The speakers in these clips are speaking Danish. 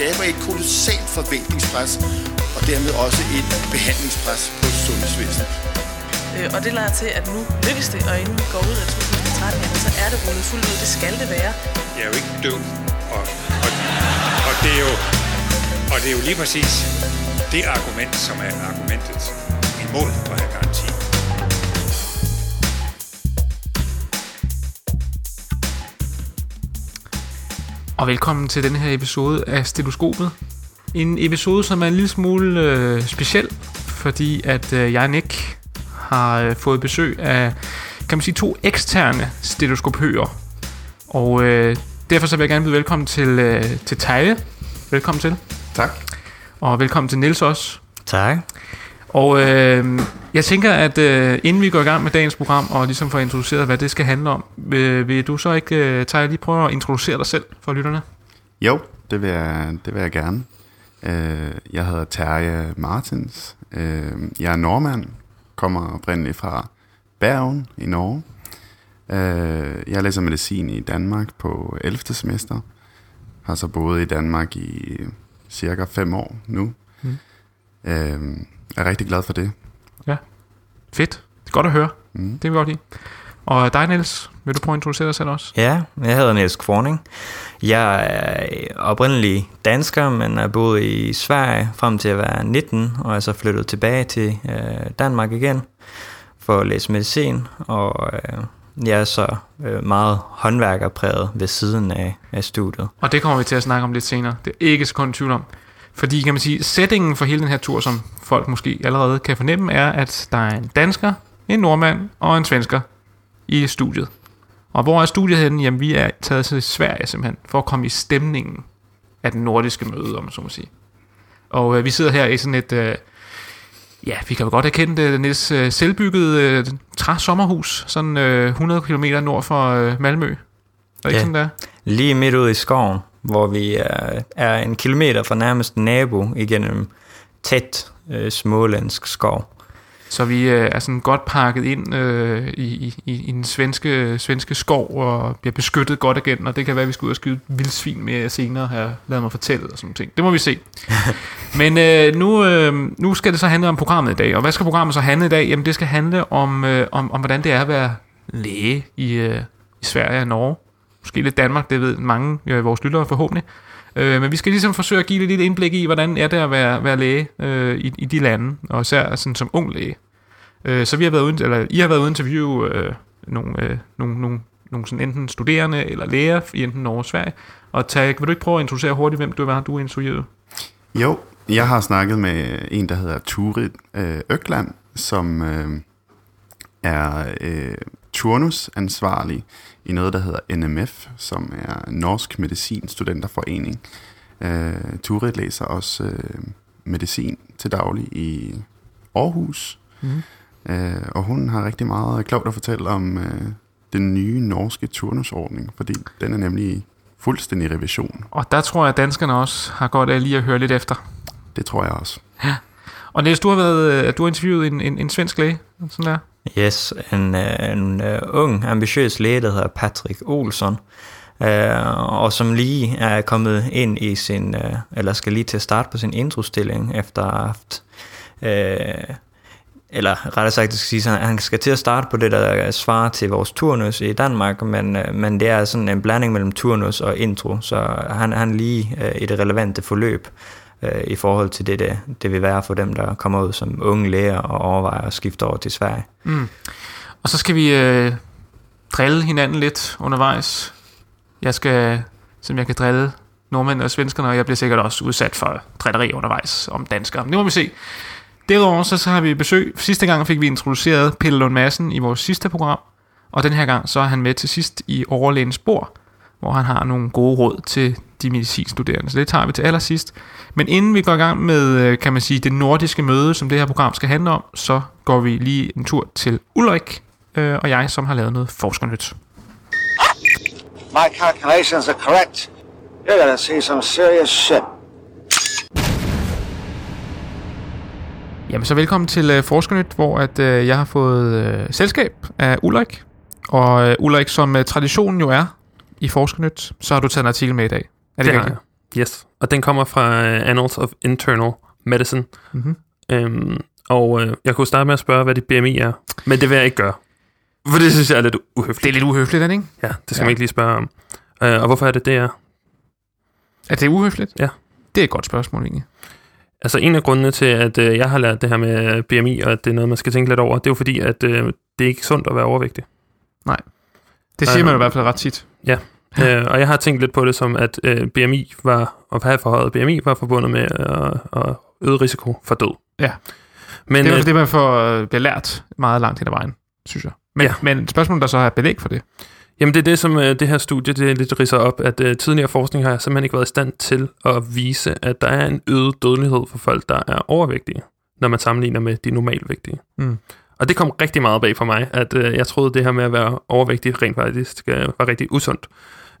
skaber et kolossalt forventningspres, og dermed også et behandlingspres på sundhedsvæsenet. Øh, og det lader til, at nu lykkes det, og inden vi går ud af 2013, jamen, så er det rullet fuldt ud. Det skal det være. Jeg er jo ikke død, og, og, og, det er jo, og det er jo lige præcis det argument, som er argumentet imod at have garanti. Og velkommen til denne her episode af Stetoskopet. En episode, som er en lille smule øh, speciel, fordi at øh, jeg, Nick, har øh, fået besøg af, kan man sige, to eksterne stetoskopører. Og øh, derfor så vil jeg gerne byde velkommen til, øh, til Teje. Velkommen til. Tak. Og velkommen til Nils også. Tak. Og øh, jeg tænker, at øh, inden vi går i gang med dagens program, og ligesom får introduceret, hvad det skal handle om, vil, vil du så ikke, øh, Teje, lige prøve at introducere dig selv for lytterne? Jo, det vil jeg, det vil jeg gerne. Øh, jeg hedder Terje Martins. Øh, jeg er nordmand, kommer oprindeligt fra Bergen i Norge. Øh, jeg læser medicin i Danmark på 11. semester. Har så boet i Danmark i cirka 5 år nu. Mm. Øh, er rigtig glad for det. Ja, fedt. Det er godt at høre. Mm. Det vil vi godt lide. Og dig, Niels, vil du prøve at introducere dig selv også? Ja, jeg hedder Niels Kvorning. Jeg er oprindelig dansker, men er boet i Sverige frem til at være 19, og er så flyttet tilbage til øh, Danmark igen for at læse medicin, og øh, jeg er så øh, meget håndværkerpræget ved siden af, af studiet. Og det kommer vi til at snakke om lidt senere. Det er ikke sekund tvivl om. Fordi kan man sige, settingen for hele den her tur, som folk måske allerede kan fornemme, er, at der er en dansker, en nordmand og en svensker i studiet. Og hvor er studiet henne? Jamen, vi er taget til Sverige simpelthen, for at komme i stemningen af den nordiske møde, om man så må sige. Og øh, vi sidder her i sådan et, øh, ja, vi kan jo godt erkende det, Niels øh, selvbygget øh, træ-sommerhus, sådan øh, 100 km nord for øh, Malmø. Er det ikke Ja. sådan der? Lige midt ude i skoven, hvor vi er, er en kilometer fra nærmeste nabo igennem tæt øh, smålandsk skov. Så vi øh, er sådan godt pakket ind øh, i, i, i den svenske, svenske skov og bliver beskyttet godt igen, og det kan være, at vi skal ud og skyde vildsvin med senere her, lad mig fortælle og sådan ting. Det må vi se. Men øh, nu, øh, nu skal det så handle om programmet i dag, og hvad skal programmet så handle i dag? Jamen det skal handle om, øh, om, om hvordan det er at være læge i, øh, i Sverige og Norge. Måske lidt Danmark, det ved mange af vores lyttere forhåbentlig. Øh, men vi skal ligesom forsøge at give lidt indblik i, hvordan er det at være, være læge øh, i, i de lande, og især sådan som ung læge. Øh, så vi har været uden, eller I har været ude interview interviewe øh, nogle, øh, nogle, nogle, nogle sådan enten studerende eller læger i enten Norge og Sverige. Og Tag, vil du ikke prøve at introducere hurtigt, hvem du var, du er interviewet? Jo, jeg har snakket med en, der hedder Turid øh, Økland, som øh, er øh, turnusansvarlig i noget, der hedder NMF, som er Norsk Medicin Studenterforening. Øh, Turid læser også øh, medicin til daglig i Aarhus, Mhm. øh, og hun har rigtig meget klogt at fortælle om øh, den nye norske turnusordning, fordi den er nemlig fuldstændig revision. Og der tror jeg, at danskerne også har godt af lige at høre lidt efter. Det tror jeg også. Og Niels, du har, været, øh, du har interviewet en, en, en svensk læge, sådan der. Yes, en, øh, en øh, ung, ambitiøs læge, der hedder Patrick Olsson, uh, og som lige er kommet ind i sin, eller skal lige til at starte på sin introstilling, efter at have haft, eller rettere sagt, det skal sige, at han skal til at starte på det, der svarer til vores turnus i Danmark, men, men det er sådan en blanding mellem turnus og intro, så han, han lige uh, i det relevante forløb, øh, i forhold til det, det, det vil være for dem, der kommer ud som unge læger og overvejer at skifte over til Sverige. Mm. Og så skal vi øh, drille hinanden lidt undervejs. Jeg skal, som jeg kan drille nordmænd og svenskerne, og jeg bliver sikkert også udsat for drilleri undervejs om danskere. Men det må vi se. Derudover så, så har vi besøg. Sidste gang fik vi introduceret Pelle Lund Madsen i vores sidste program, og den her gang så er han med til sidst i overlægens Bor, hvor han har nogle gode råd til de medicinstuderende. Så det tager vi til allersidst. Men inden vi går i gang med, øh, kan man sige, det nordiske møde, som det her program skal handle om, så går vi lige en tur til Ulrik øh, og jeg, som har lavet noget forskernyt. My calculations are correct. You're gonna see some serious shit. Jamen så velkommen til øh, Forskernyt, hvor at, øh, jeg har fået øh, selskab af Ulrik. Og øh, Ulrik, som øh, traditionen jo er i Forskernyt, så har du taget en artikel med i dag. Er det, Det rigtigt? Yes, og den kommer fra uh, Annals of Internal Medicine. Mhm. Øhm, og øh, jeg kunne starte med at spørge, hvad dit BMI er, men det vil jeg ikke gøre. For det synes jeg er lidt uhøfligt. Det er lidt uhøfligt, er det ikke? Ja, det skal Ja. ja. man ikke lige spørge om. Øh, og hvorfor er det det er? Er det uhøfligt? Ja. Det er et godt spørgsmål, egentlig. Altså en af grundene til, at øh, jeg har lært det her med BMI, og at det er noget, man skal tænke lidt over, det er jo fordi, at øh, det er ikke sundt at være overvægtig. Det siger Øh, man i hvert fald ret tit. Øh, og jeg har tænkt lidt på det som, at øh, BMI var, at have forhøjet BMI var forbundet med øh, øh, øget risiko for død. Ja. Men det er øh, jo det, man får øh, bliver lært meget langt hen ad vejen, synes jeg. Men. Ja. men spørgsmålet, der så er belæg for det. Jamen det er det, som øh, det her studie det lidt ridser op, at øh, tidligere forskning har simpelthen ikke været i stand til at vise, at der er en øget dødelighed for folk, der er overvægtige, når man sammenligner med de normalvægtige. Mm. Og det kom rigtig meget bag for mig, at øh, jeg troede, det her med at være overvægtig rent faktisk øh, var rigtig usundt.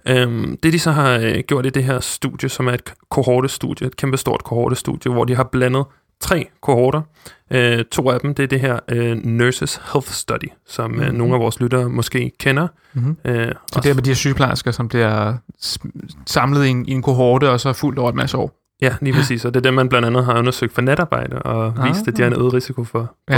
Øhm, det de så har øh, gjort i det her studie, som er et kohortestudie, et kæmpestort kohortestudie, hvor de har blandet tre kohorter. Øh, to af dem, det er det her øh, Nurses Health Study, som øh, Mhm. nogle af vores lyttere måske kender. Mm-hmm. Øh, Så det er med de her sygeplejersker, som bliver samlet i en, i en kohorte, og så fuldt over et masse år. Ja, lige præcis. Og det er det, man blandt andet har undersøgt for natarbejde, og Ah. vist, at de har en øget risiko for Ja.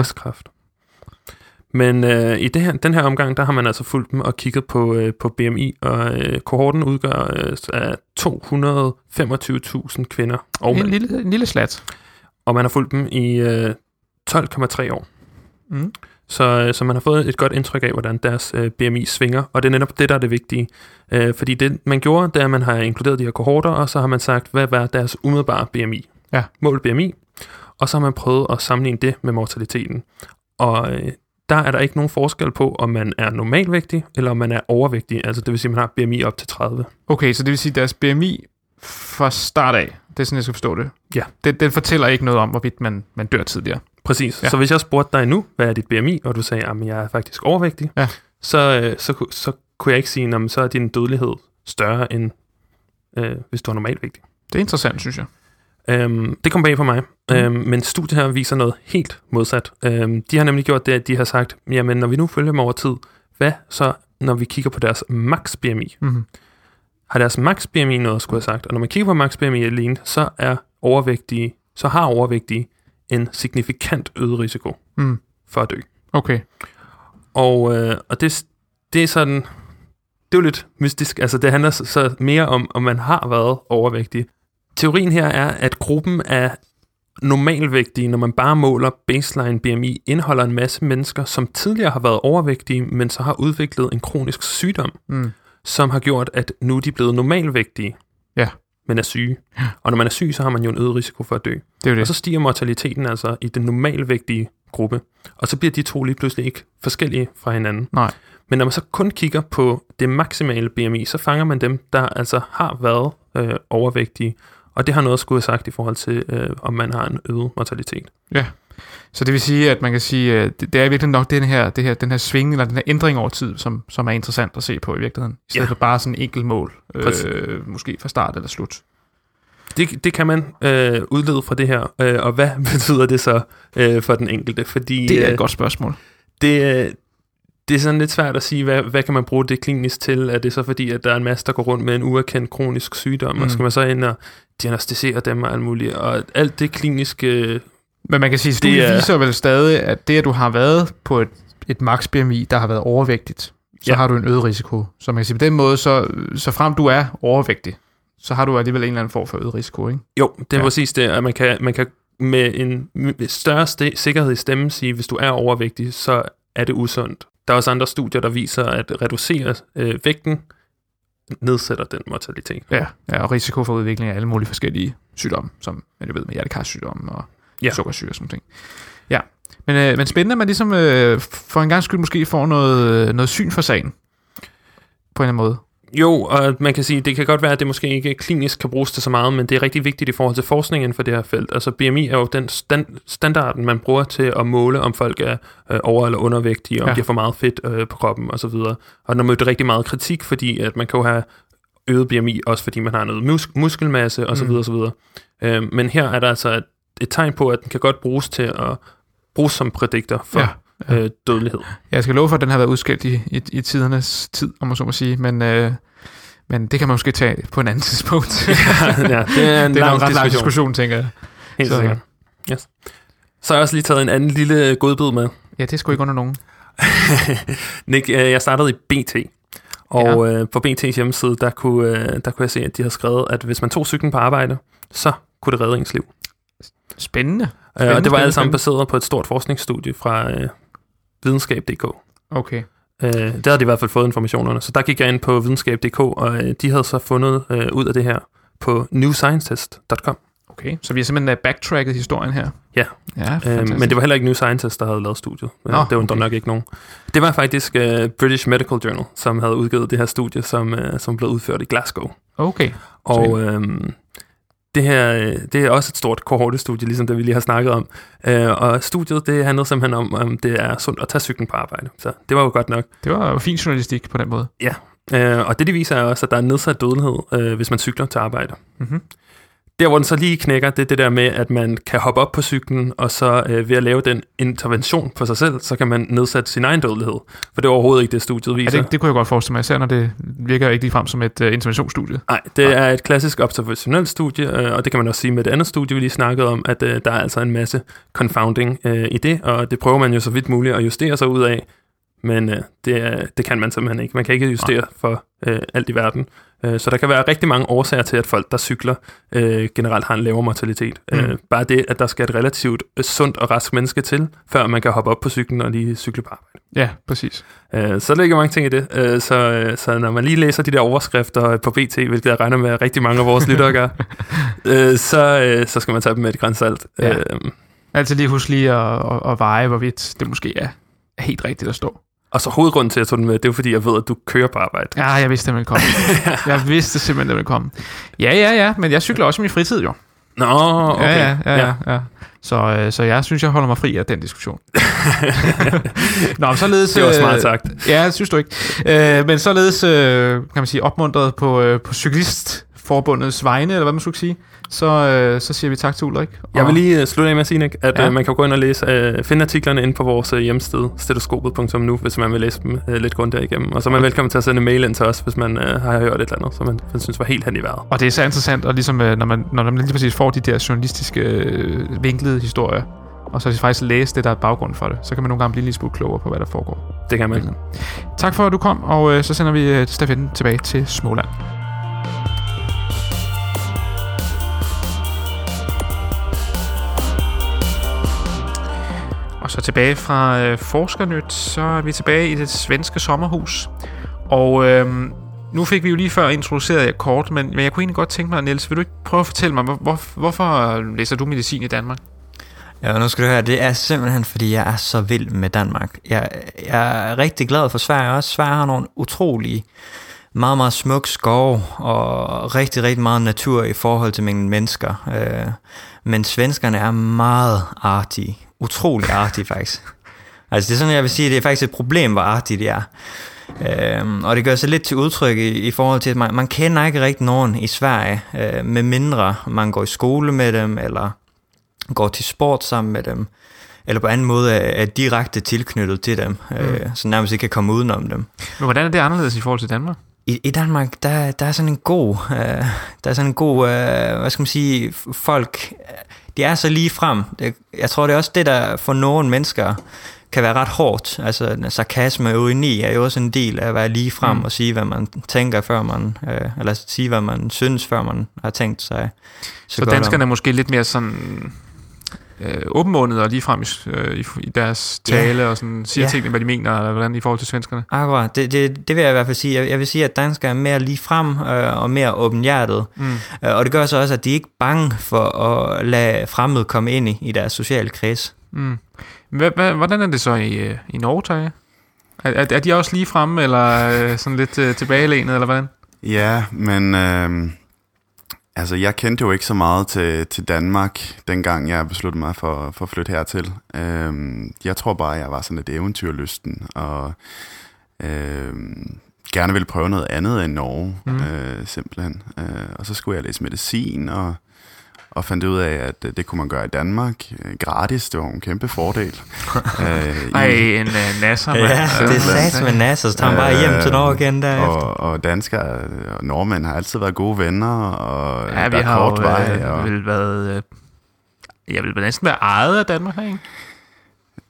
Men øh, i det her, den her omgang, der har man altså fulgt dem og kigget på, øh, på BMI, og øh, kohorten udgør øh, af 225.000 kvinder og En lille, en lille slat. Og man har fulgt dem i øh, 12,3 år. Mm. Så, øh, så man har fået et godt indtryk af, hvordan deres øh, BMI svinger, og det er netop det, der er det vigtige. Øh, fordi det, man gjorde, det er, at man har inkluderet de her kohorter, og så har man sagt, hvad var deres umiddelbare BMI? Ja. Mål BMI. Og så har man prøvet at sammenligne det med mortaliteten. Og øh, der er der ikke nogen forskel på, om man er normalvægtig, eller om man er overvægtig. Altså det vil sige, at man har BMI op til 30. Okay, så det vil sige, at deres BMI fra start af, det er sådan, jeg skal forstå det. Ja. Den, den fortæller ikke noget om, hvorvidt man, man dør tidligere. Præcis. Ja. Så hvis jeg spurgte dig nu, hvad er dit BMI, og du sagde, at jeg er faktisk overvægtig, Ja. så, øh, så, så kunne jeg ikke sige, at så er din dødelighed større, end øh, hvis du er normalvægtig. Det er interessant, synes jeg. Øhm, det kom bag for mig, Mm. øhm, men studiet her viser noget helt modsat. Øhm, de har nemlig gjort det, at de har sagt, jamen når vi nu følger dem over tid, hvad så, når vi kigger på deres max BMI? Mm-hmm. Har deres max BMI noget at skulle have sagt? Og når man kigger på max BMI alene, så er overvægtige, så har overvægtige en signifikant øget risiko Mm. for at dø. Okay. Og, øh, og det, det er sådan, det er jo lidt mystisk. Altså det handler så mere om, om man har været overvægtig. Teorien her er, at gruppen af normalvægtige, når man bare måler baseline BMI, indeholder en masse mennesker, som tidligere har været overvægtige, men så har udviklet en kronisk sygdom, Mm. som har gjort, at nu er de blevet normalvægtige, Ja. men er syge. Og når man er syg, så har man jo en øget risiko for at dø. Det det. Og så stiger mortaliteten altså i den normalvægtige gruppe. Og så bliver de to lige pludselig ikke forskellige fra hinanden. Nej. Men når man så kun kigger på det maksimale BMI, så fanger man dem, der altså har været øh, overvægtige. Og det har noget at skulle have sagt i forhold til, øh, om man har en øget mortalitet. Så det vil sige, at man kan sige, at det, det er virkelig nok den her, det her, den her sving, eller den her ændring over tid, som, som er interessant at se på i virkeligheden. I stedet Ja. for bare sådan en enkelt mål, øh, måske fra start eller slut. Det, det kan man øh, udlede fra det her. Øh, og hvad betyder det så øh, for den enkelte? Fordi, Det er øh, et godt spørgsmål. det, øh, det er sådan lidt svært at sige, hvad, hvad kan man bruge det klinisk til? Er det så fordi, at der er en masse, der går rundt med en uerkendt kronisk sygdom, mm. og skal man så ind og diagnostisere dem og alt muligt? Og alt det kliniske... Men man kan sige, at Det er- viser vel stadig, at det, at du har været på et, et max BMI, der har været overvægtigt, så ja. Har du en øget risiko. Så man kan sige, på den måde, så, så frem du er overvægtig, så har du alligevel en eller anden form for øget risiko, ikke? Jo, det er Ja. præcis det, at man kan, man kan med en større st- sikkerhed i stemmen sige, hvis du er overvægtig, så er det usundt. Der er også andre studier, der viser, at reducere øh, vægten nedsætter den mortalitet. Ja, ja, og risiko for udvikling af alle mulige forskellige sygdomme, som man jo ved med hjertekarsygdomme og ja. Sukkersyge og sådan ting. Ja, men, øh, men spændende, at man ligesom øh, for en gang skyld måske får noget, noget syn for sagen. På en eller anden måde. Jo, og man kan sige, det kan godt være, at det måske ikke klinisk kan bruges til så meget, men det er rigtig vigtigt i forhold til forskning inden for det her felt. Altså BMI er jo den stand, standarden, man bruger til at måle, om folk er øh, over- eller undervægtige, om Ja. de har for meget fedt øh, på kroppen osv. Og der mødte rigtig meget kritik, fordi at man kan jo have øget BMI, også fordi man har noget mus- muskelmasse osv. Mm. osv. Øh, men her er der altså et, et tegn på, at den kan godt bruges til at bruges som prædiktor for ja. Øh, dødelighed. Jeg skal love for, at den har været udskilt i, i, i tidernes tid, om man så må sige. Men, øh, Men det kan man måske tage på en anden tidspunkt. ja, det er en det er lang ret lang diskussion. tænker jeg. Helt Så- sikkert. Yes. Så har jeg også lige taget en anden lille godbid med. Ja, det skulle ikke under nogen. Nick, øh, jeg startede i BT, og øh, på BT's hjemmeside, der kunne, øh, der kunne jeg se, at de havde skrevet, at hvis man tog cyklen på arbejde, så kunne det redde ens liv. Spændende. Øh, og Spændende, det var spændende, alt sammen spændende. baseret på et stort forskningsstudie fra øh, videnskab.dk. Okay. Øh, der havde de i hvert fald fået informationerne. Så der gik jeg ind på videnskab.dk, og øh, de havde så fundet øh, ud af det her på newscientist.com. Okay, så vi har simpelthen uh, backtracket historien her. Ja. Ja, Øh, men det var heller ikke New Scientist, der havde lavet studiet. Øh, Nå, det var okay. nok ikke nogen. Det var faktisk uh, British Medical Journal, som havde udgivet det her studie, som, uh, som blev udført i Glasgow. Okay. Og øhm, det her øh, det er også et stort kohortestudie, ligesom det vi lige har snakket om. Øh, og studiet, det handlede simpelthen om, om det er sundt at tage cyklen på arbejde. Så det var jo godt nok. Det var jo fin journalistik på den måde. Øh, og det, det viser er også, at der er nedsat dødelighed, øh, hvis man cykler til arbejde. Mhm. Der, hvor den så lige knækker, det er det der med, at man kan hoppe op på cyklen, og så øh, ved at lave den intervention for sig selv, så kan man nedsætte sin egen dødelighed. For det er overhovedet ikke det, studiet Ja, viser. det, det kunne jeg godt forestille mig, især når det virker ikke ligefrem som et uh, interventionsstudie. Nej, det er et klassisk observationelt studie, øh, og det kan man også sige med det andet studie, vi lige snakkede om, at øh, der er altså en masse confounding øh, i det, og det prøver man jo så vidt muligt at justere sig ud af, men øh, det, det kan man simpelthen ikke. Man kan ikke justere for øh, alt i verden. Øh, så der kan være rigtig mange årsager til, at folk, der cykler, øh, generelt har en lavere mortalitet. Mm. Mm. Øh, bare det, at der skal et relativt øh, sundt og rask menneske til, før man kan hoppe op på cyklen og lige cykle på arbejde. Ja, præcis. Øh, så der ligger mange ting i det. Øh, så, øh, så når man lige læser de der overskrifter på BT, hvilket jeg regner med, at rigtig mange af vores lyttere gør, øh, så, øh, så skal man tage dem med et grænsalt. Ja. Øh, Altid lige husk lige at, at, at veje, hvorvidt det måske er helt rigtigt at stå. Og så hovedgrunden til, at jeg tog den med, det er fordi, jeg ved, at du kører på arbejde. Ja, jeg vidste, det ville komme. jeg vidste simpelthen, det ville komme. Ja, ja, ja, men jeg cykler også i min fritid jo. Nå, okay. Ja, ja, ja, ja. ja. Så, øh, så jeg synes, jeg holder mig fri af den diskussion. Nå, men således... Det var øh, smart sagt. Ja, det synes du ikke. Øh, men således, øh, kan man sige, opmuntret på, øh, på Cyklistforbundets vegne, eller hvad man skulle sige, så, øh, så siger vi tak til Ulrik. Jeg vil lige øh, slutte af med at sige, Nick, at Ja. øh, man kan gå ind og læse, øh, finde artiklerne inde på vores øh, hjemmeside, stetoskopet.nu, hvis man vil læse dem øh, lidt grundigt igennem. Og så er man velkommen til at sende en mail ind til os, hvis man øh, har hørt et eller andet, som man, man synes var helt hen i vejret. Og det er så interessant, og ligesom, øh, når, man, når man lige præcis får de der journalistiske øh, vinklede historier, og så faktisk læse det, der er baggrund for det, så kan man nogle gange blive lige smule klogere på, hvad der foregår. Det kan man. Tak for, at du kom, og øh, så sender vi øh, stafetten tilbage til Småland. Så tilbage fra øh, Forskernyt, så er vi tilbage i det svenske sommerhus. Og øh, nu fik vi jo lige før introduceret jer kort, men, men jeg kunne egentlig godt tænke mig, Niels, vil du ikke prøve at fortælle mig, hvor, hvor, hvorfor læser du medicin i Danmark? Ja, nu skal du høre, det er simpelthen, fordi jeg er så vild med Danmark. Jeg, jeg er rigtig glad for Sverige også. Sverige har nogle utrolige, meget, meget smuk skov og rigtig, rigtig meget natur i forhold til mængden mennesker. Øh, men svenskerne er meget artige. Utrolig artige, faktisk. Altså, det er sådan, jeg vil sige, det er faktisk et problem, hvor artige de er. Øhm, og det gør sig lidt til udtryk i, i forhold til, at man, man kender ikke rigtig nogen i Sverige, øh, med mindre man går i skole med dem, eller går til sport sammen med dem, eller på anden måde er, er direkte tilknyttet til dem, mm. øh, så nærmest ikke kan komme udenom dem. Men hvordan er det anderledes i forhold til Danmark? I, i Danmark, der, der er sådan en god, øh, der er sådan en god, øh, hvad skal man sige, folk, øh, de er så lige frem. Jeg tror, det er også det, der for nogle mennesker kan være ret hårdt. Altså, sarkasme og ironi er jo også en del af at være lige frem Mm. og sige, hvad man tænker, før man, øh, eller sige, hvad man synes, før man har tænkt sig. Så, Så danskerne er måske lidt mere sådan øh, åbenmånet og ligefrem i, øh, i, i deres tale og sådan siger Ja. tingene, hvad de mener, eller hvordan i forhold til svenskerne. Akkurat, det, det, det vil jeg i hvert fald sige. Jeg, jeg vil sige, at danskere er mere lige frem øh, og mere åbenhjertet. Mm. Øh, og det gør så også, at de ikke er bange for at lade fremmede komme ind i, i deres sociale kreds. Mm. Hva, hva, hvordan er det så i, øh, i Norge, Terje? Er, er, er de også lige fremme, eller øh, sådan lidt øh, tilbagelænet, eller hvordan? Ja, men øh, altså jeg kendte jo ikke så meget til, til Danmark, dengang jeg besluttede mig for, for at flytte hertil. Øh, jeg tror bare, jeg var sådan lidt eventyrlysten, og øh, gerne ville prøve noget andet end Norge, mm. øh, simpelthen. Øh, og så skulle jeg læse medicin, og, og fandt ud af, at øh, det kunne man gøre i Danmark øh, gratis. Det var en kæmpe fordel. øh, i- Ej, en uh, nasser. Ja, det er sats med NASA, så tager han bare hjem til Norge igen derefter. og, og danskere og nordmænd har altid været gode venner, og Ja, vi er har kort jo vej. øh, Og vel været... Øh, jeg vil næsten være ejet af Danmark, ikke?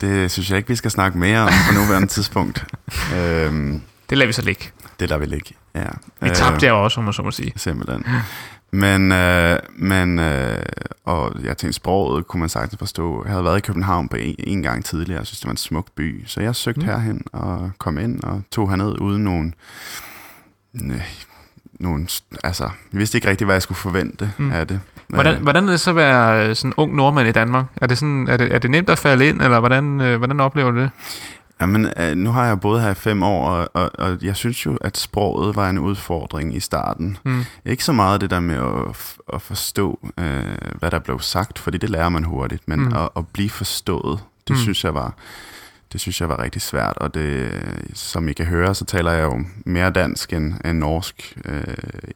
det synes jeg ikke, vi skal snakke mere om på nuværende tidspunkt. øhm, Det lader vi så ligge. det lader vi ligge. Ja. Vi tabte jer også, om man så må sige. Simpelthen. Men, øh, men øh, og jeg tænkte, sproget kunne man sagtens forstå. Jeg havde været i København på en, en gang tidligere, jeg synes, det var en smuk by. Så jeg søgte mm. herhen og kom ind og tog herned uden nogen... Øh, nogen altså, jeg vidste ikke rigtig, hvad jeg skulle forvente mm. af det. Hvordan, Øh, hvordan er det så at være øh, sådan ung nordmand i Danmark? Er det, sådan, er det, er det nemt at falde ind, eller hvordan, øh, hvordan oplever du det? Jamen, øh, nu har jeg boet her i fem år, og, og, og jeg synes jo, at sproget var en udfordring i starten. Mm. Ikke så meget det der med at, at forstå, øh, hvad der blev sagt, fordi det lærer man hurtigt, men Mm. at, at blive forstået, det mm. synes jeg var det synes jeg var rigtig svært, og det, som I kan høre, så taler jeg jo mere dansk end, end norsk øh,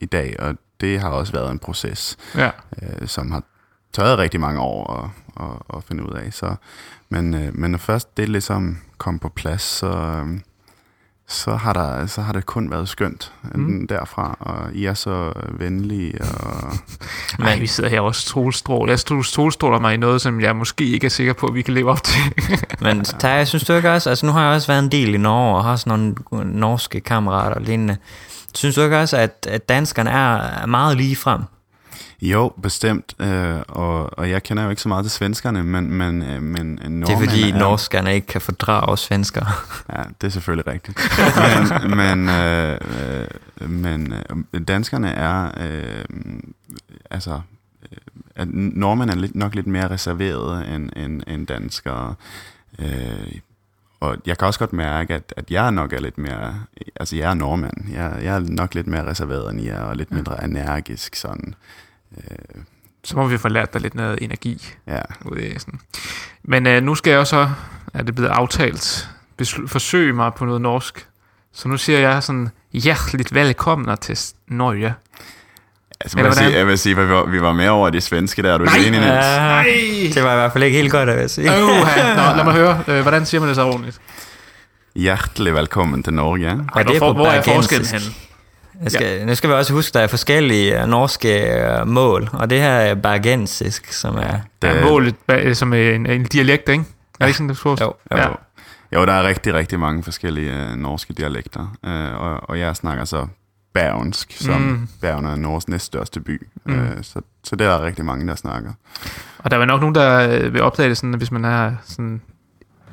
i dag, og det har også været en proces Ja. øh, som har taget rigtig mange år at, at, at finde ud af. Så, men, øh, men når først det ligesom kom på plads, så, øh, så, har der, så har det kun været skønt Mm. mm. derfra, og I er så venlige. Og, Nej, vi sidder her også solstrål. Jeg solstråler mig i noget, som jeg måske ikke er sikker på, at vi kan leve op til. Men Terje, synes du ikke også, altså nu har jeg også været en del i Norge, og har sådan nogle norske kammerater og lignende. Synes du ikke også, at, at danskerne er meget lige frem? Jo, bestemt, øh, og, og jeg kender jo ikke så meget til svenskerne, men, men, øh, men nordmænd Det er fordi er, norskerne ikke kan fordrage svensker. Ja, det er selvfølgelig rigtigt. men men, øh, øh, men øh, danskerne er, øh, altså, øh, at nordmænd er lidt, nok lidt mere reserveret end, end, end danskere. Øh, og jeg kan også godt mærke, at, at jeg nok er lidt mere, altså jeg er nordmand, jeg, jeg er nok lidt mere reserveret end jeg, og lidt mindre energisk sådan. Øh, så må vi få lært dig lidt noget energi. ja. ud af sådan. Men øh, nu skal jeg så, er det blevet aftalt, besl- forsøge mig på noget norsk. Så nu siger jeg sådan, hjerteligt velkommen til Norge. Altså, Eller jeg, vil sige, jeg vil sige, at vi var, vi var mere over de svenske der, er du Nej. enig, Niels? Ja, det var i hvert fald ikke helt godt, at jeg sige. Uh, Nå, lad mig høre, øh, hvordan siger man det så ordentligt? Hjertelig velkommen til Norge. Og det er hvor, på hvor er forskellen henne? Jeg skal, Nu skal vi også huske, at der er forskellige øh, norske øh, mål, og det her er bergensisk, som er... Der er målet som en, en dialekt, ikke? Er det ikke sådan, det forstås? Jo, Jo. Ja. jo, der er rigtig, rigtig mange forskellige øh, norske dialekter, øh, og, og jeg snakker så bergensk, som Mm. Bergen er Norges næststørste by, Mm. øh, så, så det er der rigtig mange, der snakker. Og der er vel nok nogen, der vil opdage det sådan, hvis man er sådan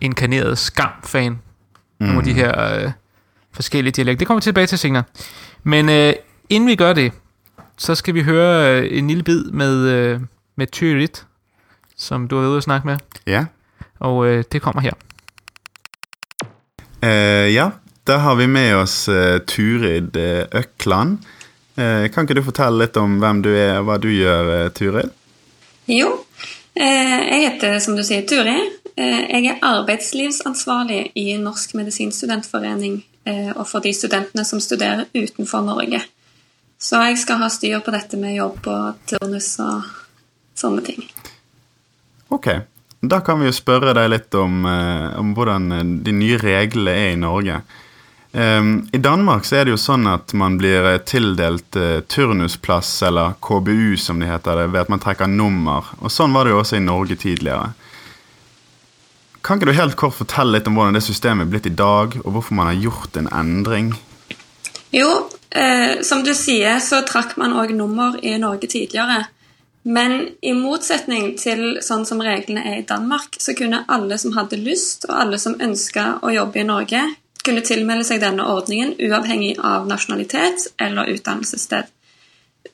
inkarneret skam-fan. Mm. Nogle af de her øh, forskellige dialekter. Det kommer vi tilbage til senere. Men øh, inden vi gør det, så skal vi høre øh, en lille bid med, øh, med Tyrit, som du har været ude at snakke med. Ja, Og øh, det kommer her. øh, ja der har vi med oss uh, Turid uh, Økland. Uh, kan ikke du fortelle litt om hvem du er, og hva du gjør, uh, Turid? Jo, eh, jeg heter som du sier Turi. Eh, jeg er arbeidslivsansvarlig i Norsk medisinstudentforening eh, Eh, og for de studentene som studerer utenfor Norge. Så jeg skal ha styr på dette med jobb og turnus og sånne ting. Ok, da kan vi jo spørre deg litt om, eh, om hvordan eh, de nye reglene er i Norge. Ehm, I Danmark så er det jo sånn at man blir tildelt turnusplass, eller KBU som det heter, det, ved at man trekker nummer. Og sånn var det jo også i Norge tidligere. Kan ikke du helt kort fortelle litt om hvordan det systemet er blitt i dag, og hvorfor man har gjort en endring? Jo, eh, som du sier, så trakk man òg nummer i Norge tidligere. Men i motsetning til sånn som reglene er i Danmark, så kunne alle som hadde lyst, og alle som ønska å jobbe i Norge, kunne tilmelde seg denne ordningen uavhengig av nasjonalitet eller utdannelsessted.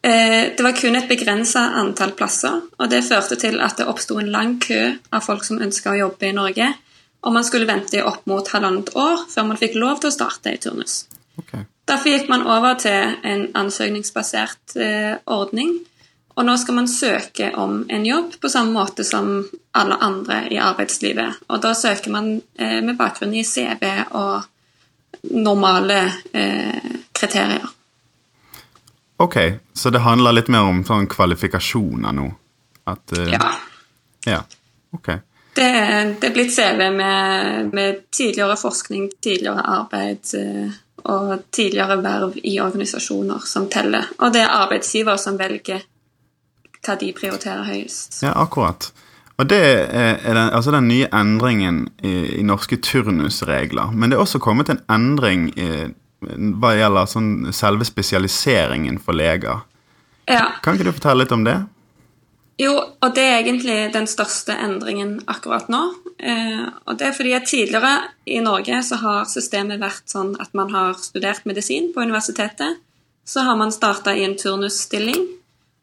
Eh, Det var kun et begrensa antall plasser, og det førte til at det oppsto en lang kø av folk som ønska å jobbe i Norge, og man skulle vente i opp mot halvannet år før man fikk lov til å starte i turnus. Ok. Derfor gikk man over til en ansøkningsbasert eh, ordning. Og nå skal man søke om en jobb på samme måte som alle andre i arbeidslivet. Og da søker man eh, med bakgrunn i CV og normale eh, kriterier. Ok, så det handler litt mer om sånn kvalifikasjoner nå. At, øh, Ja. Ja, ok. Det, det er blitt CV med, med tidligere forskning, tidligere arbeid eh, og tidligere verv i organisasjoner som teller. Og det er arbeidsgiver som velger hva de prioriterer høyest. Ja, akkurat. Og det er den, altså den nye endringen i, i norske turnusregler. Men det er også kommet en endring i, hva gjelder sånn selve spesialiseringen for leger. Ja. Kan ikke du fortelle litt om det? Jo, og det er egentlig den største endringen akkurat nå. Eh, og det er fordi at tidligere i Norge så har systemet vært sånn at man har studert medisin på universitetet. Så har man starta i en turnusstilling.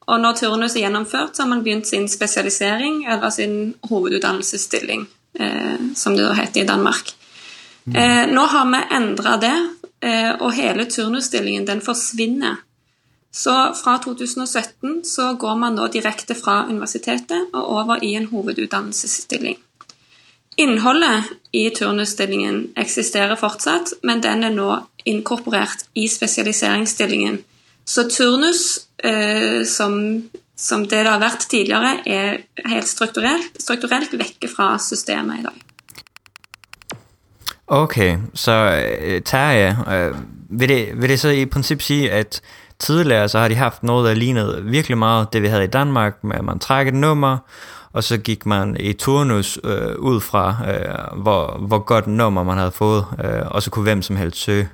Og når turnus er gjennomført, så har man begynt sin spesialisering, eller sin hovedutdannelsesstilling, eh, som det heter i Danmark. Eh, nå har vi endra det, Eh, og hele turnusstillingen den forsvinner. Så fra 2017 så går man nå direkte fra universitetet og over i en hovedutdannelsesstilling. Innholdet i turnusstillingen eksisterer fortsatt, men den er nå inkorporert i spesialiseringsstillingen. Så turnus, eh, som, som det det har vært tidligere, er helt strukturelt, strukturelt vekke fra systemet i dag. Okay, så øh, Terje, øh, vil, det, vil det så i princip sige, at tidligere så har de haft noget, der lignede virkelig meget det, vi havde i Danmark, med at man trækker et nummer, og så gik man i turnus øh, ud fra, øh, hvor, hvor godt nummer man havde fået, øh, og så kunne hvem som helst søge.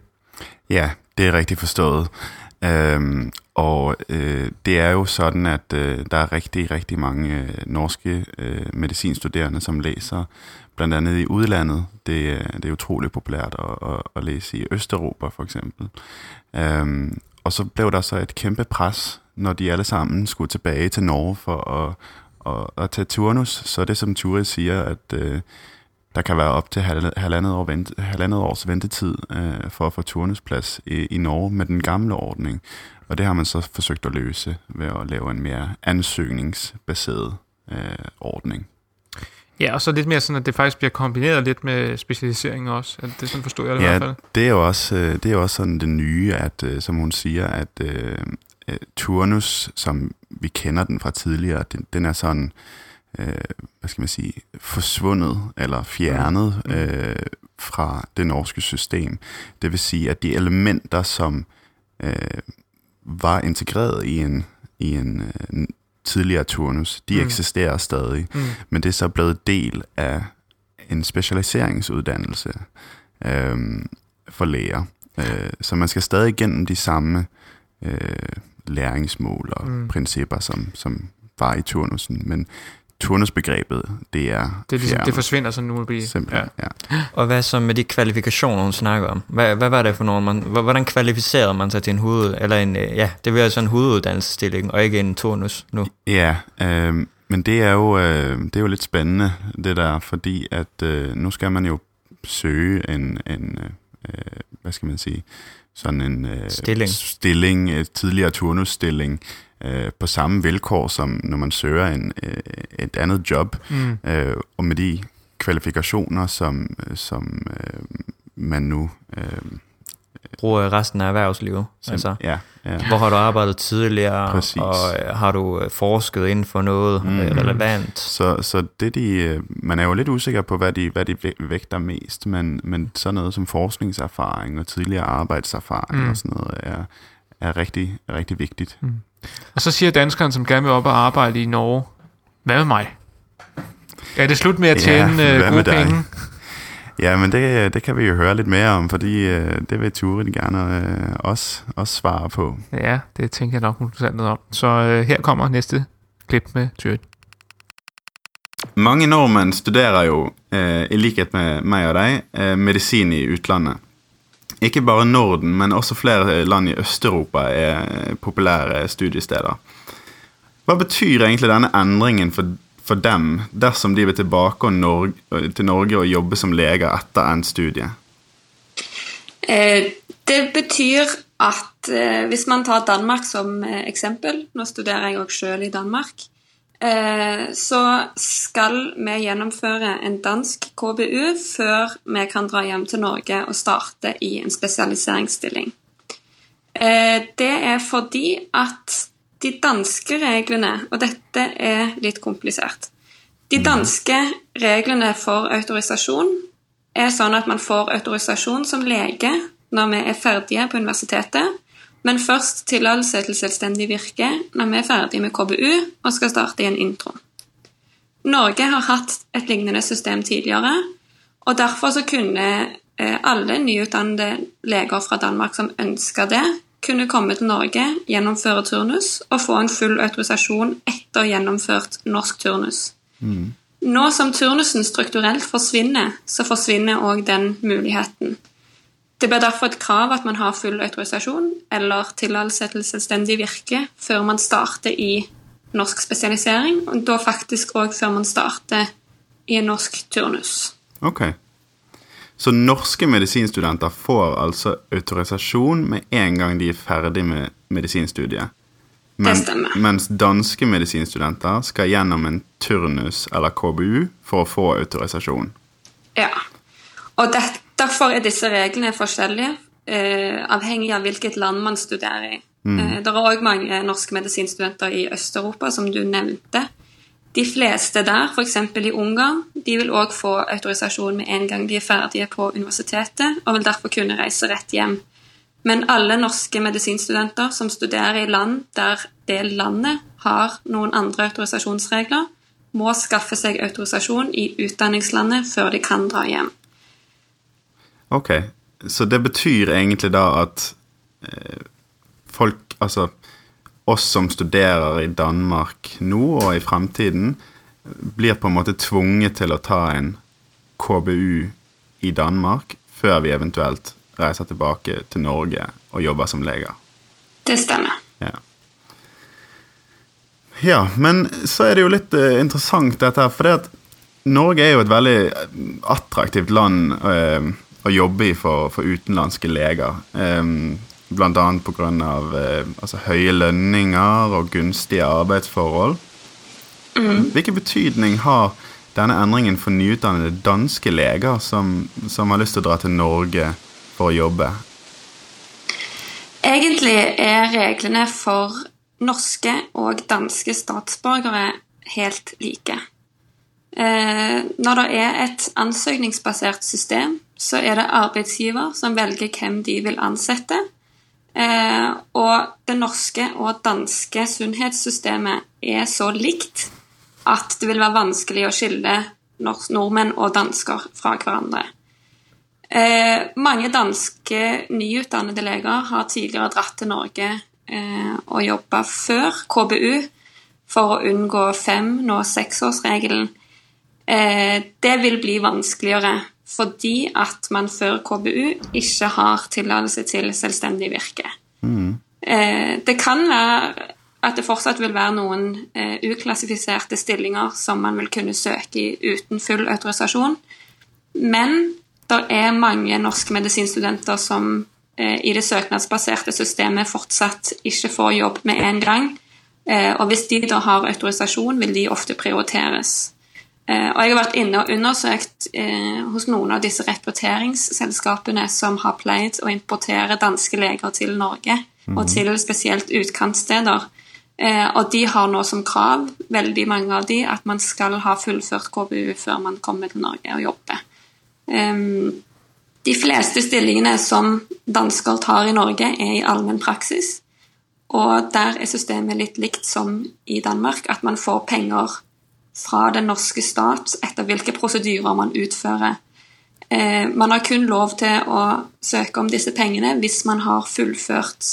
Ja, det er rigtigt forstået. Øhm, og øh, det er jo sådan, at øh, der er rigtig, rigtig mange øh, norske øh, medicinstuderende, som læser blandt andet i udlandet. Det, er- det er utroligt populært at, at, at læse i Østeuropa for eksempel. Øhm, og så blev der så et kæmpe pres, når de alle sammen skulle tilbage til Norge for at, at, at tage turnus. Så er det som Ture siger, at øh, der kan være op til halvandet, år vente, halvandet års ventetid øh, for at få turnusplads i, i Norge med den gamle ordning. Og det har man så forsøgt at løse ved at lave en mere ansøgningsbaseret øh, ordning. Ja, og så lidt mere sådan, at det faktisk bliver kombineret lidt med specialisering også. At det sådan forstår jeg det i hvert Ja, fald. det er jo også, øh, det er jo også sådan det nye, at øh, som hun siger, at øh, øh, turnus, som vi kender den fra tidligere, den, den er sådan, øh, hvad skal man sige, forsvundet eller fjernet øh, fra det norske system. Det vil sige, at de elementer, som øh, var integreret i en, i en tidligere turnus, de Mm. eksisterer stadig, Mm. men det er så blevet del af en specialiseringsuddannelse øh, for læger. Øh, så man skal stadig igennem de samme øh, læringsmål og mm. principper, som, som var i turnusen, men turnusbegrebet, det er Det, er ligesom, det forsvinder sådan nu. Simpelthen, ja. Og hvad så med de kvalifikationer, hun snakker om? Hvad, hvad var det for nogen? Man, hvordan kvalificerede man sig til en hoved, eller en, øh, ja, det vil altså en hoveduddannelsesstilling, og ikke en turnus nu? Ja, øh, men det er, jo, øh, det er jo lidt spændende, det der, fordi at øh, nu skal man jo søge en, en øh, hvad skal man sige, sådan en øh, Stilling. stilling et tidligere turnusstilling, øh, på samme vilkår, som når man søger en, øh, et andet job, Mm. øh, og med de kvalifikationer, som, øh, som øh, man nu... Øh, Bruger resten af erhvervslivet? Altså, ja, ja. Hvor har du arbejdet tidligere, Præcis. og øh, har du øh, forsket inden for noget mm. relevant? Så, så det de, man er jo lidt usikker på, hvad de, hvad de væ- vægter mest, men, men sådan noget som forskningserfaring og tidligere arbejdserfaring mm. og sådan noget er, er rigtig, rigtig vigtigt. Mm. Og så siger danskeren, som gerne vil op og arbejde i Norge, hvad med mig? Er det slut med at tjene Ja, ja, hvad gode med dig? penge? Ja, men det, det kan vi jo høre lidt mere om, fordi øh, det vil Turit gerne øh, også, også svare på. Ja, det tænker jeg nok, hun fortalte noget om. Så øh, her kommer næste klip med Tyrit. Mange nordmenn studerer jo, eh, i likhet med meg og deg, eh, medisin i utlandet. Ikke bare Norden, men også flere land i Østeuropa er populære studiesteder. Hva betyr egentlig denne endringen for, for dem dersom de vil tilbake og Norge, til Norge og jobbe som leger etter endt studie? Eh, det betyr at eh, hvis man tar Danmark som eh, eksempel Nå studerer jeg òg sjøl i Danmark. Eh, så skal vi gjennomføre en dansk KBU før vi kan dra hjem til Norge og starte i en spesialiseringsstilling. Eh, det er fordi at de danske reglene, og dette er litt komplisert De danske reglene for autorisasjon er sånn at man får autorisasjon som lege når vi er ferdige på universitetet, men først tillatelse til selvstendig virke når vi er ferdige med KBU og skal starte i en intro. Norge har hatt et lignende system tidligere, og derfor så kunne eh, alle nyutdannede leger fra Danmark som ønska det, kunne komme til Norge, gjennomføre turnus og få en full autorisasjon etter gjennomført norsk turnus. Nå som turnusen strukturelt forsvinner, så forsvinner òg den muligheten. Det blir derfor et krav at man har full autorisasjon eller tillatelse til selvstendig virke før man starter i norsk spesialisering, og da faktisk òg før man starter i en norsk turnus. Ok. Så norske medisinstudenter får altså autorisasjon med en gang de er ferdig med medisinstudiet. Det stemmer. Mens danske medisinstudenter skal gjennom en turnus eller KBU for å få autorisasjon. Ja. Og det, derfor er disse reglene forskjellige, eh, avhengig av hvilket land man studerer i. Eh, det er òg mange norske medisinstudenter i Øst-Europa, som du nevnte. De fleste der, f.eks. i Ungarn, de vil òg få autorisasjon med en gang de er ferdige på universitetet, og vil derfor kunne reise rett hjem. Men alle norske medisinstudenter som studerer i land der det landet har noen andre autorisasjonsregler, må skaffe seg autorisasjon i utdanningslandet før de kan dra hjem. Ok, så det betyr egentlig da at eh, folk, altså oss som studerer i Danmark nå og i fremtiden, blir på en måte tvunget til å ta en KBU i Danmark før vi eventuelt reiser tilbake til Norge og jobber som leger. Det stemmer. Ja. ja, men så er det jo litt eh, interessant dette her, for det at Norge er jo et veldig attraktivt land eh, å jobbe i for, for utenlandske leger. Eh, blant annet på grunn av eh, altså, høye lønninger og gunstige arbeidsforhold. Hvilken betydning har denne endringen for nyutdannede danske leger som, som har lyst til å dra til Norge for å jobbe? Egentlig er reglene for norske og danske statsborgere helt like. Eh, når det er et ansøkningsbasert system, så er det arbeidsgiver som velger hvem de vil ansette. Eh, og det norske og danske sunnhetssystemet er så likt at det vil være vanskelig å skille nors- nordmenn og dansker fra hverandre. Eh, mange danske nyutdannede leger har tidligere dratt til Norge eh, og jobba før KBU for å unngå fem, nå seksårsregelen. Eh, det vil bli vanskeligere fordi at man før KBU ikke har tillatelse til selvstendig virke. Eh, det kan være at det fortsatt vil være noen eh, uklassifiserte stillinger som man vil kunne søke i uten full autorisasjon, men det er mange norske medisinstudenter som eh, i det søknadsbaserte systemet fortsatt ikke får jobb med en gang. Og hvis de da har autorisasjon, vil de ofte prioriteres. Eh, og jeg har vært inne og undersøkt eh, hos noen av disse rekrutteringsselskapene som har pleid å importere danske leger til Norge, og til spesielt utkantsteder. Eh, og de har nå som krav, veldig mange av de, at man skal ha fullført KBU før man kommer til Norge og jobber. De fleste stillingene som dansker tar i Norge, er i allmenn praksis. Og der er systemet litt likt som i Danmark, at man får penger fra den norske stat etter hvilke prosedyrer man utfører. Eh, man har kun lov til å søke om disse pengene hvis man har fullført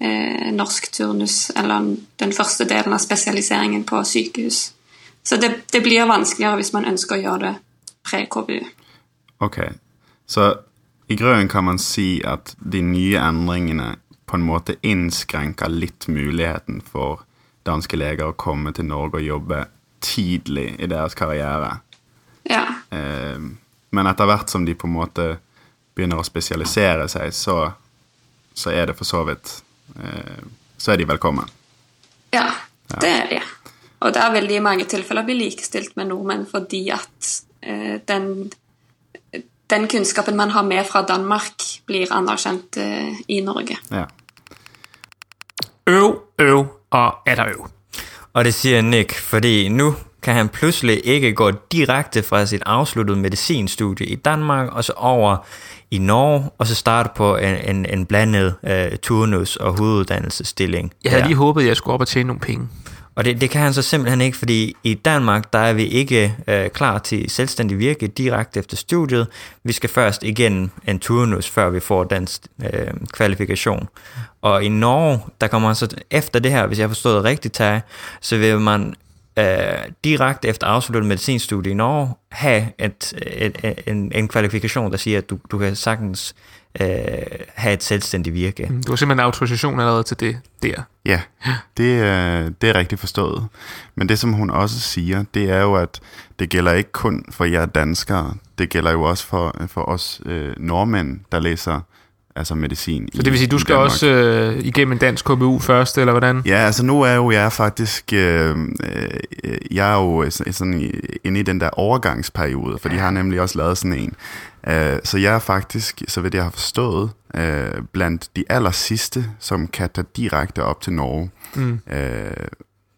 eh, norsk turnus, eller den første delen av spesialiseringen på sykehus. Så det, det blir vanskeligere hvis man ønsker å gjøre det pre-KBU. Ok, så i grunnen kan man si at de nye endringene på en måte innskrenker litt muligheten for danske leger å komme til Norge og jobbe tidlig i deres karriere. Ja. Eh, men etter hvert som de på en måte begynner å spesialisere seg, så, så er det for så vidt eh, Så er de velkommen. Ja, det er de. Og der vil de i mange tilfeller bli likestilt med nordmenn fordi at eh, den, den kunnskapen man har med fra Danmark, blir anerkjent eh, i Norge. Ja. Øv, øv, og er der jo. Og det siger Nick, fordi nu kan han pludselig ikke gå direkte fra sit afsluttede medicinstudie i Danmark, og så over i Norge, og så starte på en, en, en blandet uh, turnus- og hoveduddannelsesstilling. Jeg havde der. lige håbet, at jeg skulle op og tjene nogle penge. Og det, det kan han så simpelthen ikke, fordi i Danmark, der er vi ikke øh, klar til selvstændig virke direkte efter studiet. Vi skal først igennem en turnus, før vi får den øh, kvalifikation. Og i Norge, der kommer man så efter det her, hvis jeg har forstået det rigtigt, Terje, så vil man øh, direkte efter afsluttet medicinstudie i Norge have et, et, et, en, en kvalifikation, der siger, at du, du kan sagtens øh, have et selvstændigt virke. Mm, Du har simpelthen autorisation allerede til det der. Ja, det, er- det er rigtigt forstået. Men det, som hun også siger, det er jo, at det gælder ikke kun for jer danskere. Det gælder jo også for, for os øh, nordmænd, der læser altså medicin Så det vil sige, du skal Danmark. også øh, igennem en dansk KBU først, eller hvordan? Ja, altså nu er jo jeg faktisk, øh, øh, jeg er jo så- sådan inde i den der overgangsperiode, for de har nemlig også lavet sådan en. Øh, så jeg er faktisk, så vidt jeg har forstået, øh, blandt de aller sidste, som kan tage direkte op til Norge Mm. øh,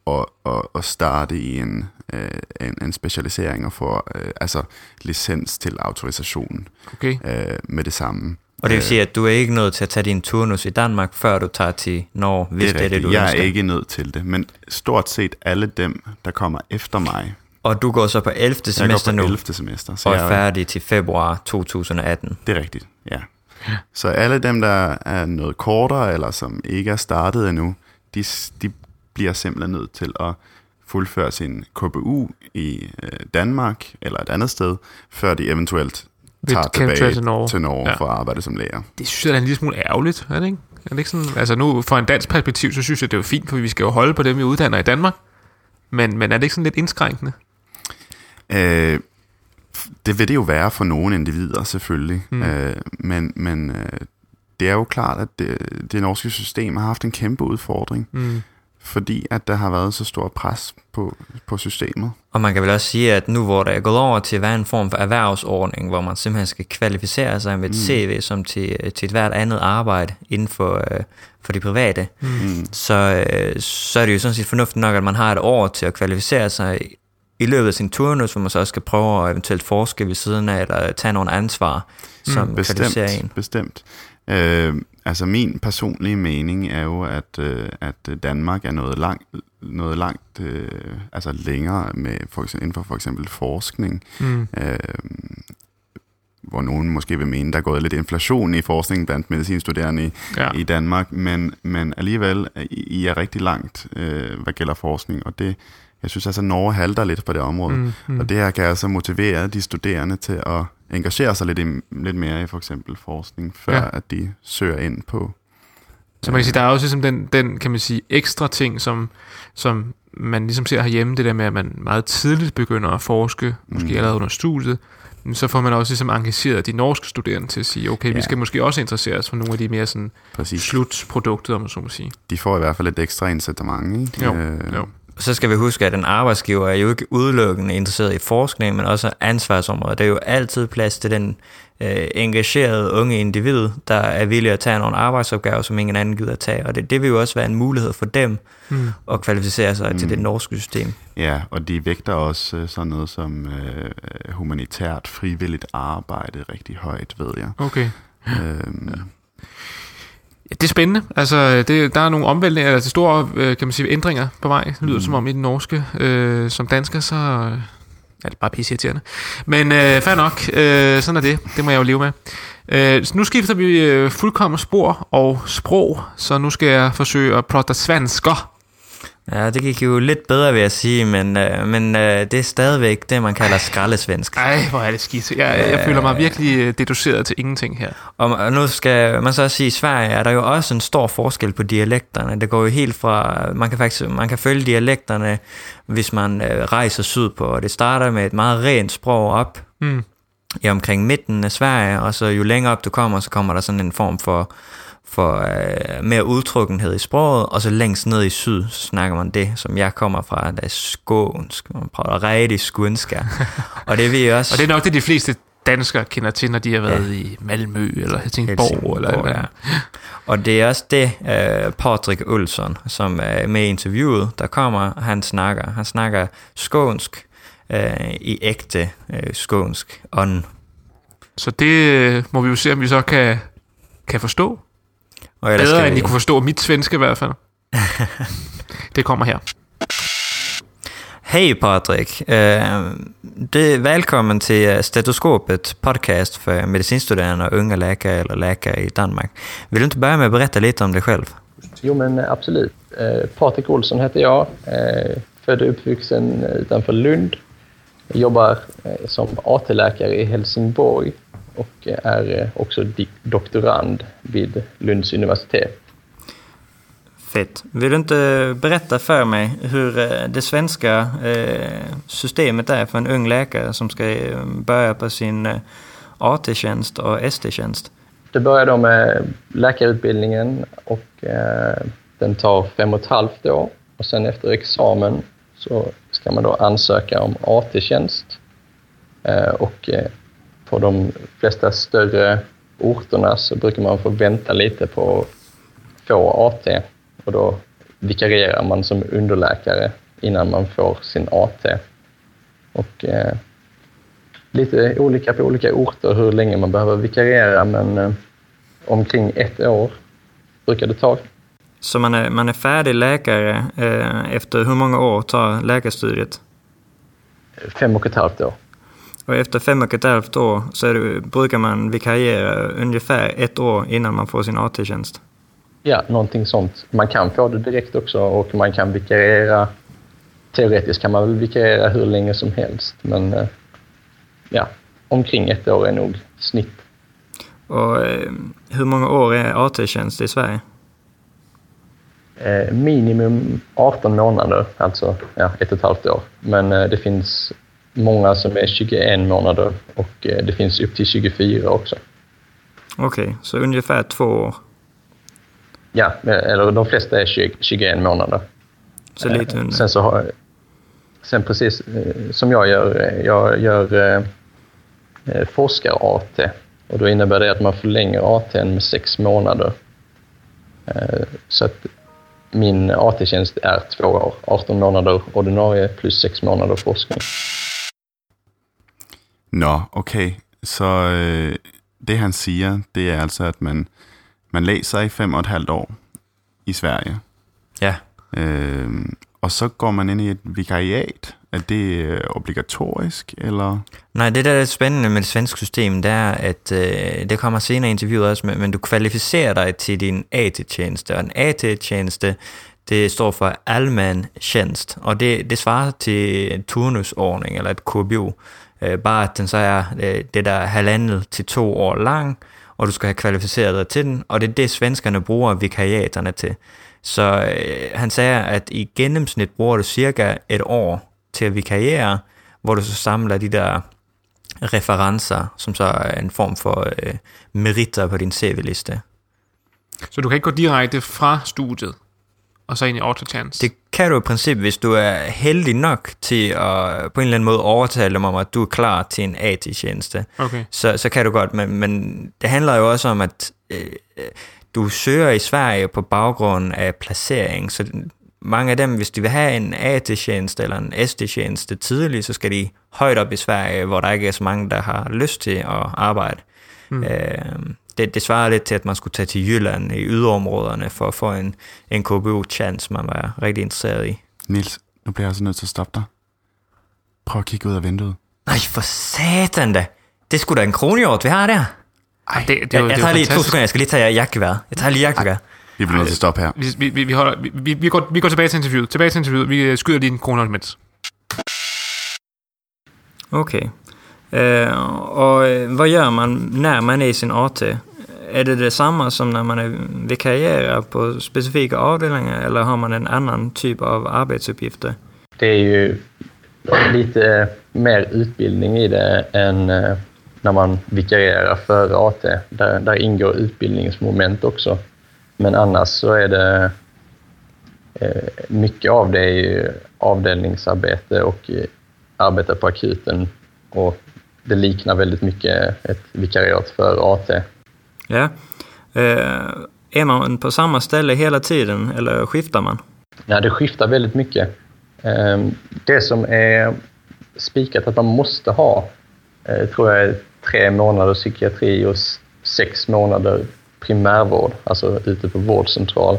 og, og, og starte i en, øh, en, en specialisering og få øh, altså licens til autorisation Okay. øh, med det samme. Og det vil sige, at du er ikke nødt til at tage din turnus i Danmark, før du tager til Norge, hvis det er det, rigtigt. du jeg ønsker. er ikke nødt til det, men stort set alle dem, der kommer efter mig, Og du går så på 11. jeg går semester på nu, 11. semester, så og jeg er færdig til februar 2018. Det er rigtigt, ja. Så alle dem, der er noget kortere, eller som ikke er startet endnu, de, de bliver simpelthen nødt til at fuldføre sin KBU i øh, Danmark eller et andet sted, før de eventuelt tager kan tilbage til Norge. til Norge Ja. for at arbejde som læger. Det synes jeg er en lille smule ærgerligt, er det ikke? Er det ikke sådan, altså nu fra en dansk perspektiv, så synes jeg, det er jo fint, for vi skal jo holde på dem, vi uddanner i Danmark. Men, men er det ikke sådan lidt indskrænkende? Øh, det vil det jo være for nogle individer selvfølgelig, mm. øh, men, men øh, det er jo klart, at det, det norske system har haft en kæmpe udfordring, Mm. Fordi at der har været så stor pres på, på systemet. Og man kan vel også sige, at nu hvor der er gået over til at være en form for erhvervsordning, hvor man simpelthen skal kvalificere sig med et Mm. CV som til, til et hvert andet arbejde inden for, øh, for det private, Mm. så, øh, så er det jo sådan set fornuftigt nok, at man har et år til at kvalificere sig i løbet af sin turnus, hvor man så også skal prøve at eventuelt forske ved siden af, eller tage nogle ansvar, som mm, kvalificerer en. Bestemt, bestemt. Øh, altså min personlige mening er jo, at, øh, at Danmark er noget langt, noget langt øh, altså længere med for eksempel, inden for for eksempel forskning, Mm. øh, hvor nogen måske vil mene, der er gået lidt inflation i forskningen blandt medicinstuderende i, Ja. i Danmark, men, men alligevel, I, er rigtig langt, øh, hvad gælder forskning, og det, jeg synes altså, Norge halter lidt på det område. Mm. Mm. Og det her kan altså motivere de studerende til at engagere sig lidt, i, lidt mere i for eksempel forskning, før Ja. at de søger ind på. Så man kan sige, der er også ligesom den, den kan man sige, ekstra ting, som, som man ligesom ser herhjemme, det der med, at man meget tidligt begynder at forske, måske Mm. allerede under studiet, men så får man også ligesom engageret de norske studerende til at sige, okay, vi Ja. skal måske også interessere os for nogle af de mere sådan Præcis. slutproduktet, om man så må sige. De får i hvert fald et ekstra incitament, ikke? Jo, Øh, jo. Så skal vi huske, at en arbejdsgiver er jo ikke udelukkende interesseret i forskning, men også ansvarsområdet. Der er jo altid plads til den øh, engagerede unge individ, der er villig at tage nogle arbejdsopgaver, som ingen anden gider at tage. Og det, det vil jo også være en mulighed for dem Mm. at kvalificere sig mm. til det norske system. Ja, og de vægter også øh, sådan noget som øh, humanitært, frivilligt arbejde rigtig højt, ved jeg. Okay. Øhm, Ja, det er spændende. Altså, det, der er nogle omvæltninger, altså store, øh, kan man sige, ændringer på vej. Det lyder mm. som om i den norske. Øh, som dansker, så øh, er det bare pisseirriterende. Men øh, fair nok, øh, sådan er det. Det må jeg jo leve med. Øh, så nu skifter vi øh, fuldkommen spor og sprog, så nu skal jeg forsøge at prata svensker. Ja, det gik jo lidt bedre, vil jeg sige, men, øh, men øh, det er stadigvæk det, man kalder skraldesvensk. Ej, hvor er det skidt. Jeg, jeg, jeg føler mig virkelig øh, deduceret til ingenting her. Og og nu skal man så også sige, at i Sverige er der jo også en stor forskel på dialekterne. Det går jo helt fra, man kan faktisk man kan følge dialekterne, hvis man øh, rejser sydpå, og det starter med et meget rent sprog op Mm. i omkring midten af Sverige, og så jo længere op du kommer, så kommer der sådan en form for, for øh, mere udtrukkenhed i sproget, og så længst ned i syd, så snakker man det, som jeg kommer fra, der er skånsk, man prøver rigtig skånsk. og det vil jeg også... Og det er nok det, de fleste danskere kender til, når de har været ja. i Malmø eller Helsingborg. Helsingborg eller, eller. ja. Og det er også det, uh, Patrick Olsson, som er med i interviewet, der kommer, han snakker. Han snakker skånsk uh, i ægte uh, skånsk ånd. Så det må vi jo se, om vi så kan, kan forstå. Og Bedre, end I kunne forstå mit svenske i hvert fald. det kommer her. Hej Patrik. Det, välkommen till Stetoskopet podcast för medicinstuderande och unga läkare eller läkare i Danmark. Vill du inte börja med att berätta lite om dig själv? Jo men absolut. Patrik Olsson heter jag. Född och uppvuxen utanför Lund. Jobbar som AT-läkare i Helsingborg och är också doktorand vid Lunds universitet. Fett. Vill du inte berätta för mig hur det svenska systemet är för en ung läkare som ska börja på sin AT-tjänst och ST-tjänst? Det börjar då med läkarutbildningen och den tar fem och ett halvt år. Och sen efter examen så ska man då ansöka om AT-tjänst. Och på de flesta större orterna så brukar man få vänta lite på att få AT och då vikarierar man som underläkare innan man får sin AT. Och eh, lite olika på olika orter hur länge man behöver vikariera men eh, omkring ett år brukar det ta. Så man är, man är färdig läkare eh, efter hur många år tar läkarstudiet? Fem och ett halvt år. Och efter fem och ett halvt år så det, brukar man vikariera ungefär ett år innan man får sin AT-tjänst? Ja, någonting sånt. Man kan få det direkt också och man kan vikariera. Teoretiskt kan man väl vikariera hur länge som helst, men ja, omkring ett år är nog snitt. Och hur många år är AT-tjänst i Sverige? Eh, minimum 18 månader, alltså ja, ett och ett halvt år. Men eh, det finns många som är 21 månader och eh, det finns upp till 24 också. Okej, okay, så ungefär två år? Ja, eller de flesta är 20, 21 månader. Så lite under. Sen så har sen precis som jag gör, jag gör eh, forskar-AT och då innebär det att man förlänger AT med sex månader. Eh, så att min AT-tjänst är två år, 18 månader ordinarie plus sex månader forskning. Nå, okay. Så øh, det han siger, det er altså, at man, man læser i fem og et halvt år i Sverige. Ja. Øh, og så går man ind i et vikariat. Er det obligatorisk, eller? Nej, det der er spændende med det svenske system, det er, at øh, det kommer senere i interviewet også, men, men du kvalificerer dig til din AT-tjeneste, og en AT-tjeneste, det står for almen tjenest, og det, det svarer til en turnusordning, eller et KBO, øh, bare at den så er øh, det der halvandet til to år lang, og du skal have kvalificeret dig til den, og det er det, svenskerne bruger vikariaterne til. Så øh, han sagde, at i gennemsnit bruger du cirka et år til at vikariere, hvor du så samler de der referencer, som så er en form for øh, meritter på din CV-liste. Så du kan ikke gå direkte fra studiet, og så ind i autochance? Det kan du i princippet, hvis du er heldig nok til at på en eller anden måde overtale dem om, at du er klar til en AT-tjeneste. Okay. Så, så kan du godt, men, men det handler jo også om, at øh, du søger i Sverige på baggrund af placering, så mange af dem, hvis de vil have en AT-tjeneste eller en ST-tjeneste tidligt, så skal de højt op i Sverige, hvor der ikke er så mange, der har lyst til at arbejde. Mm. Øh, det, det svarer lidt til, at man skulle tage til Jylland i yderområderne for at få en, en KBO-chance, man var rigtig interesseret i. Nils, nu bliver jeg altså nødt til at stoppe dig. Prøv at kigge ud af vinduet. Nej, for satan da. Det skulle da en kronhjort, vi har der. Ej, det, det, jeg, det, jeg det tager lige to sekunder, jeg skal lige tage jakkevejret. Jeg tager lige jakkevejret. Vi bliver nødt til at stoppe her. Vi, vi, vi, holder, vi, vi, går, vi går tilbage til interviewet. Tilbage til interviewet. Vi skyder lige en kroner imens. Okay. Eh, och eh, vad gör man, när man är i sin AT? Är det detsamma som när man är vikarierar på specifika avdelningar eller har man en annan typ av arbetsuppgifter? Det är ju lite mer utbildning i det än eh, när man vikarierar före AT. Där, där ingår utbildningsmoment också. Men annars så är det eh, mycket av det är ju avdelningsarbete och arbeta på akuten och det liknar väldigt mycket ett vikariat för AT. Ja. Eh, är man på samma ställe hela tiden eller skiftar man? Ja, det skiftar väldigt mycket. Eh, Det som är spikat att man måste ha eh, tror jag är tre månader psykiatri och sex månader primärvård, alltså ute på vårdcentral.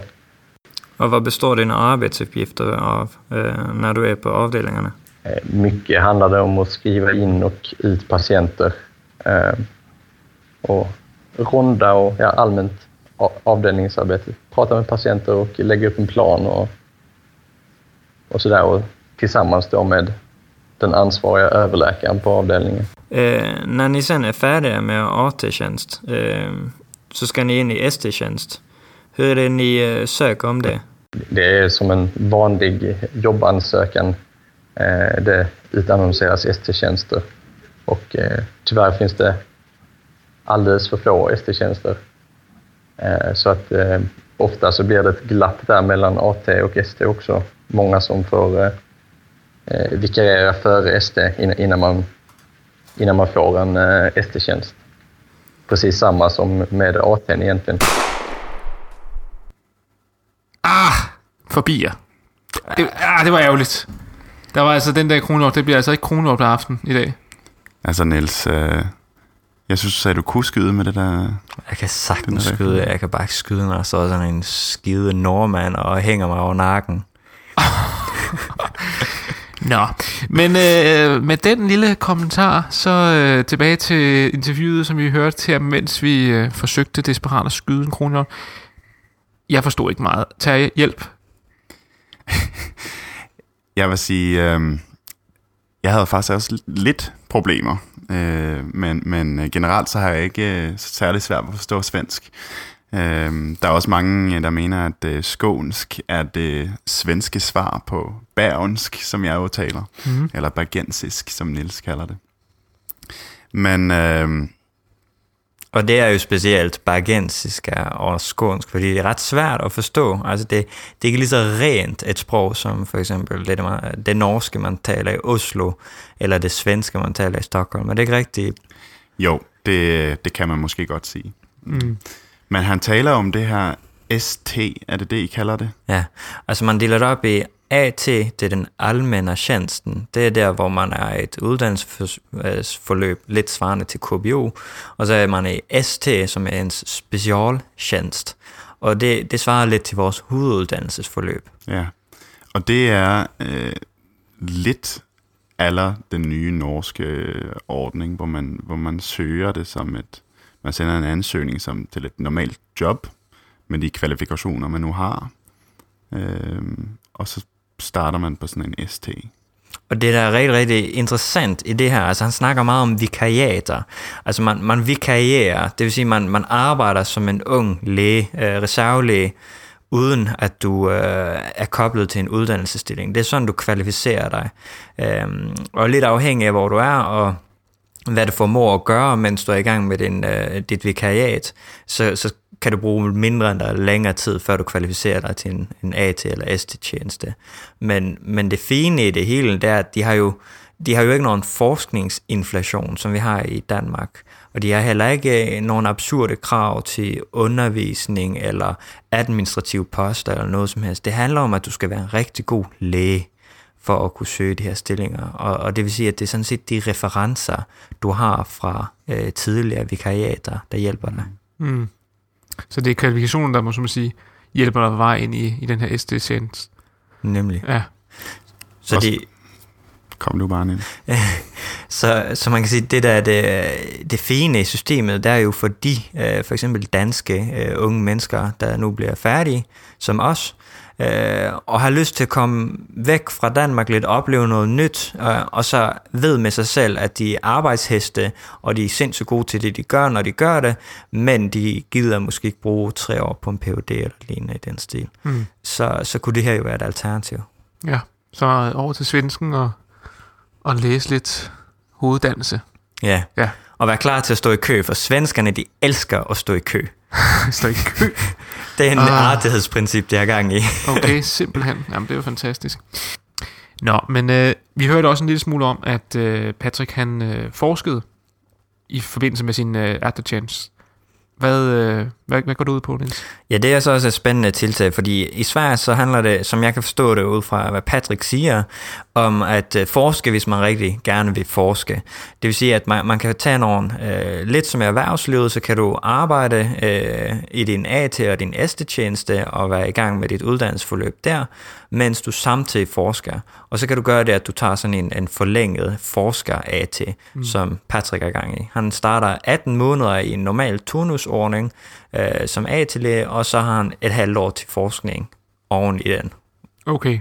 Och vad består dina arbetsuppgifter av eh, när du är på avdelningarna? Eh, Mycket handlade om att skriva in och ut patienter. eh, Och ronda och ja, allmänt avdelningsarbete. Prata med patienter och lägga upp en plan och, och sådär. Och tillsammans då med den ansvariga överläkaren på avdelningen. Eh, när ni sen är färdiga med AT-tjänst eh, så ska ni in i ST-tjänst. Hur är det ni eh, söker om det? Det är som en vanlig jobbansökan. Eh, Det utannonseras ST-tjänster och eh, tyvärr finns det alldeles för få ST-tjänster. Eh, Så att eh, ofta så blir det ett glapp där mellan AT och ST också. Många som får eh, eh vikariera för ST innan man, innan man får en eh, ST-tjänst. Precis samma som med AT egentligen. Ah, Forbi jer. Det, ah, det var ærgerligt. Der var altså den der kronlov, det bliver altså ikke kronlov på aften i dag. Altså Niels, øh, jeg synes, du sagde, du kunne skyde med det der... Jeg kan sagtens skyde, jeg kan bare ikke skyde, når der står sådan en skide nordmand og hænger mig over nakken. Nå, men øh, med den lille kommentar, så øh, tilbage til interviewet, som vi hørte her, mens vi øh, forsøgte desperat at skyde en kronlov. Jeg forstod ikke meget. Tag hjælp. Jeg vil sige, øh, jeg havde faktisk også lidt problemer, øh, men, men øh, generelt så har jeg ikke øh, særlig svært ved at forstå svensk. Øh, der er også mange, øh, der mener, at øh, skånsk er det svenske svar på bergensk, som jeg jo taler, Mhm. eller bergensisk, som Nils kalder det. Men øh, Og det er jo specielt bergensisk og skånsk, fordi det er ret svært at forstå. Altså det, det er ikke lige så rent et sprog, som for eksempel det, man- det norske, man taler i Oslo, eller det svenske, man taler i Stockholm. Er det ikke rigtigt? jo, det, det kan man måske godt sige. Mm. Men han taler om det her ST, er det det, I kalder det? Ja, altså man deler det op i AT, det er den allmänna tjenesten. Det er der, hvor man er et uddannelsesforløb, lidt svarende til KBO. Og så er man i ST, som er ens specialtjenest. Og det, det svarer lidt til vores hoveduddannelsesforløb. Ja, og det er øh, lidt aller den nye norske øh, ordning, hvor man, hvor man søger det som et, man sender en ansøgning som til et normalt job, med de kvalifikationer, man nu har, øh, og så starter man på sådan en ST. Og det, der er rigtig, rigtig interessant i det her, altså han snakker meget om vikariater. Altså man, man vikarierer, det vil sige, man, man arbejder som en ung læge, øh, reservelæge, uden at du øh, er koblet til en uddannelsesstilling. Det er sådan, du kvalificerer dig. Øhm, og lidt afhængig af, hvor du er, og hvad du formår at gøre, mens du er i gang med din, øh, dit vikariat, så, så kan du bruge mindre end der længere tid, før du kvalificerer dig til en, en AT eller ST-tjeneste. Men, men det fine i det hele, det er, at de har jo, de har jo ikke nogen forskningsinflation, som vi har i Danmark. Og de har heller ikke øh, nogen absurde krav til undervisning eller administrativ poster eller noget som helst. Det handler om, at du skal være en rigtig god læge for at kunne søge de her stillinger. Og, og det vil sige, at det er sådan set de referencer, du har fra øh, tidligere vikariater, der hjælper dig. Mm. Så det er kvalifikationen, der må, som man sige, hjælper dig på vej ind i, i den her ST-tjeneste. Nemlig. Ja. Så de, Kom du bare ind. Så, så man kan sige, det der er det, det fine i systemet, det er jo for de, øh, for eksempel danske øh, unge mennesker, der nu bliver færdige, som os, øh, og har lyst til at komme væk fra Danmark lidt, opleve noget nyt, øh, og så ved med sig selv, at de er arbejdsheste, og de er sindssygt gode til det, de gør, når de gør det, men de gider måske ikke bruge tre år på en PhD eller lignende i den stil. Mm. Så, så kunne det her jo være et alternativ. Ja, så over til svensken og, og læse lidt hoveddannelse. Ja. Ja. Og være klar til at stå i kø, for svenskerne, de elsker at stå i kø. Stå i kø. Det er en Ah. artighedsprincip, det er gang i. Okay, simpelthen. Jamen, det er jo fantastisk. Nå, men øh, vi hørte også en lille smule om, at øh, Patrick han øh, forskede i forbindelse med sin øh, At The Chance. Hvad, øh, hvad, hvad går du ud på, Niels? Ja, det er så også et spændende tiltag, fordi i Sverige så handler det, som jeg kan forstå det ud fra, hvad Patrick siger, om at øh, forske, hvis man rigtig gerne vil forske. Det vil sige, at man, man kan tage nogle, øh, lidt som i erhvervslivet, så kan du arbejde øh, i din AT og din ST-tjeneste og være i gang med dit uddannelsesforløb der, mens du samtidig forsker. Og så kan du gøre det, at du tager sådan en, en forlænget forsker-AT, mm. som Patrick er gang i. Han starter 18 måneder i en normal turnusordning øh, som AT-læge, og så har han et halvt år til forskning oven i den. Okay.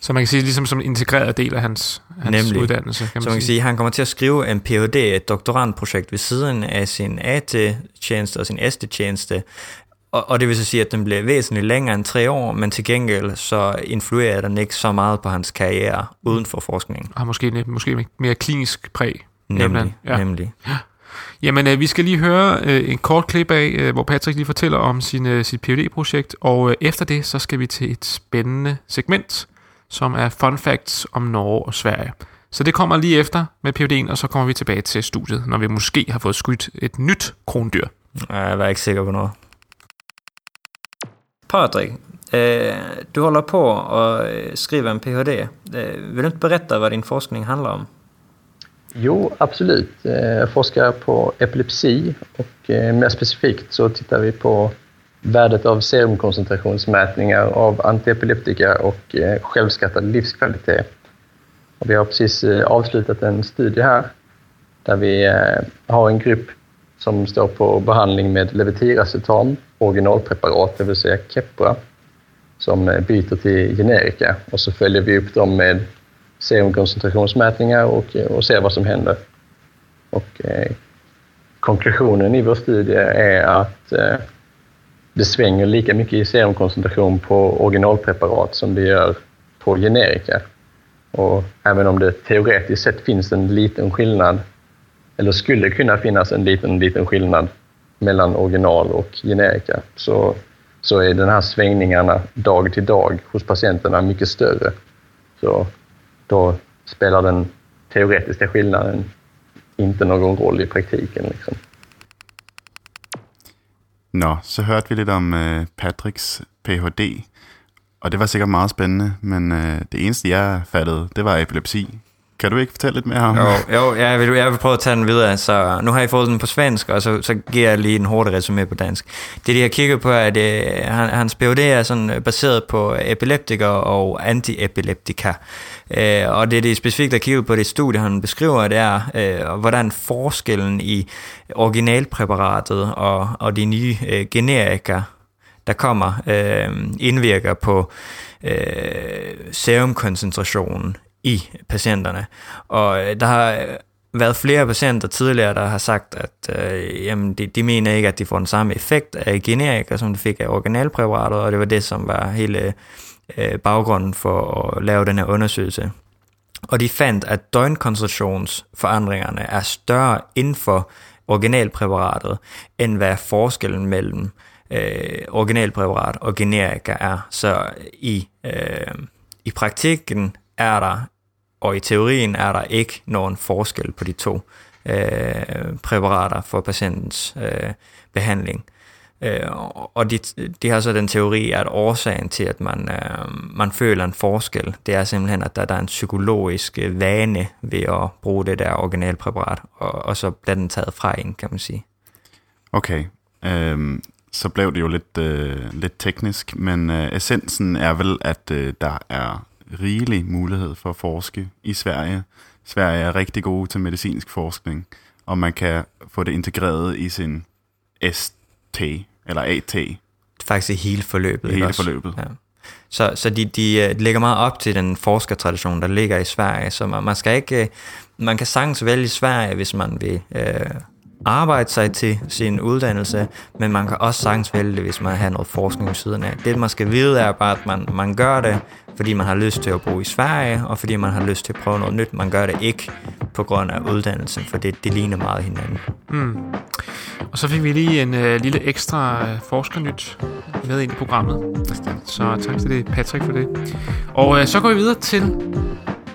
Så man kan sige, ligesom som en integreret del af hans, hans Nemlig. uddannelse, kan man, så man kan sige. sige, han kommer til at skrive en Ph.D., et doktorandprojekt ved siden af sin AT-tjeneste og sin ST-tjeneste, og, og det vil så sige, at den bliver væsentligt længere end tre år, men til gengæld så influerer den ikke så meget på hans karriere uden for forskningen. Har måske, måske mere klinisk præg. Nemlig, Ja. nemlig. Jamen, øh, vi skal lige høre øh, en kort klip af, øh, hvor Patrick lige fortæller om sin, øh, sit phd projekt og øh, efter det, så skal vi til et spændende segment, som er fun facts om Norge og Sverige. Så det kommer lige efter med PhD'en, og så kommer vi tilbage til studiet, når vi måske har fået skudt et nyt krondyr. Jeg var ikke sikker på noget. Patrik, eh, du håller på att eh, skriva en Ph.D. Eh, Vill du inte berätta vad din forskning handlar om? Jo, absolut. Eh, Jag forskar på epilepsi och eh, mer specifikt så tittar vi på värdet av serumkoncentrationsmätningar av antiepileptika och självskattad livskvalitet. Och vi har precis avslutat en studie här där vi har en grupp som står på behandling med levetiracetam, originalpreparat, det vill säga Keppra, som eh, byter till generika. Och så följer vi upp dem med serumkoncentrationsmätningar och, och ser vad som händer. Och, eh, konklusionen i vår studie är att eh, det svänger lika mycket i serumkoncentration på originalpreparat som det gör på generika. Och även om det teoretiskt sett finns en liten skillnad, eller skulle kunna finnas en liten, liten skillnad mellan original och generika, så, så är den här svängningarna dag till dag hos patienterna mycket större. Så då spelar den teoretiska skillnaden inte någon roll i praktiken. Liksom. Nå, så hørte vi lidt om øh, Patricks Ph.D., og det var sikkert meget spændende, men øh, det eneste, jeg fattede, det var epilepsi. Kan du ikke fortælle lidt mere om Jo, jo jeg, vil, jeg vil prøve at tage den videre. Så nu har jeg fået den på svensk, og så, så giver jeg lige en hurtig resume på dansk. Det, de har kigget på, er, at øh, han, hans PhD er sådan øh, baseret på epileptikere og antiepileptika. Øh, og det, de specifikt har kigget på det studie, han beskriver, det er, øh, hvordan forskellen i originalpræparatet og, og de nye øh, generika, der kommer, øh, indvirker på øh, serumkoncentrationen i patienterne. Og øh, der har øh, været flere patienter tidligere, der har sagt, at øh, jamen, de, de mener ikke, at de får den samme effekt af generika, som de fik af originalpræparatet, og det var det, som var hele øh, baggrunden for at lave den her undersøgelse. Og de fandt, at døgnkoncentrationsforandringerne er større inden for originalpræparatet, end hvad forskellen mellem øh, originalpræparat og generika er. Så i, øh, i praktikken er der, og i teorien er der ikke nogen forskel på de to øh, præparater for patientens øh, behandling. Øh, og de, de har så den teori, at årsagen til, at man, øh, man føler en forskel, det er simpelthen, at der, der er en psykologisk vane ved at bruge det der originalpræparat, og, og så bliver den taget fra en, kan man sige. Okay, øhm, så blev det jo lidt, øh, lidt teknisk, men øh, essensen er vel, at øh, der er rigelig mulighed for at forske i Sverige. Sverige er rigtig gode til medicinsk forskning, og man kan få det integreret i sin ST, eller AT. Faktisk i hele forløbet. Hele også? forløbet. Ja. Så, så de, de øh, lægger meget op til den forskertradition, der ligger i Sverige. Så man, man skal ikke, øh, man kan sagtens vælge Sverige, hvis man vil øh, arbejde sig til sin uddannelse, men man kan også sagtens vælge det, hvis man har noget forskning ved siden af. Det, man skal vide, er bare, at man, man gør det, fordi man har lyst til at bo i Sverige, og fordi man har lyst til at prøve noget nyt. Man gør det ikke på grund af uddannelsen, for det, det ligner meget hinanden. Mm. Og så fik vi lige en øh, lille ekstra øh, forskernyt med ind i programmet. Så tak til det, Patrick, for det. Og øh, så går vi videre til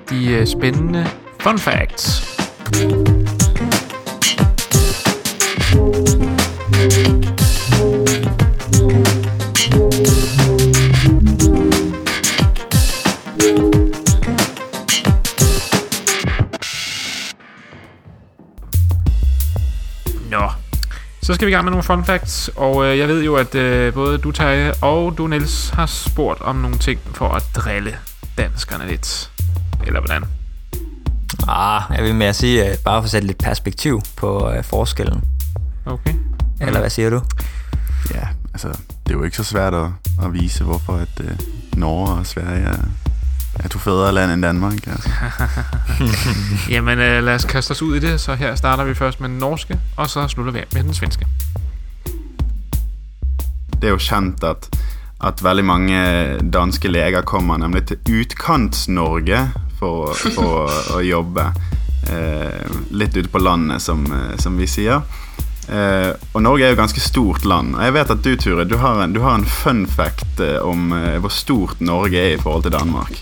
de øh, spændende fun facts. Så skal vi i gang med nogle fun facts, og øh, jeg ved jo, at øh, både du, Terje, og du, Niels, har spurgt om nogle ting for at drille danskerne lidt. Eller hvordan? Ah, jeg vil mere sige, uh, bare for at sætte lidt perspektiv på uh, forskellen. Okay. Eller hvad siger du? Ja, altså, det er jo ikke så svært at, at vise, hvorfor at øh, Norge og Sverige er, er to fædre land end Danmark. Altså. Jamen, øh, lad os kaste os ud i det. Så her starter vi først med den norske, og så slutter vi af med den svenske. Det er jo kjent at, at veldig mange danske leger kommer nemlig til utkants-Norge for, for å, å jobbe. Eh, litt ute på landet, som, eh, som vi sier. Eh, og Norge er jo et ganske stort land. Og jeg vet at du, Ture, du har en, du har en fun fact eh, om eh, hvor stort Norge er i forhold til Danmark.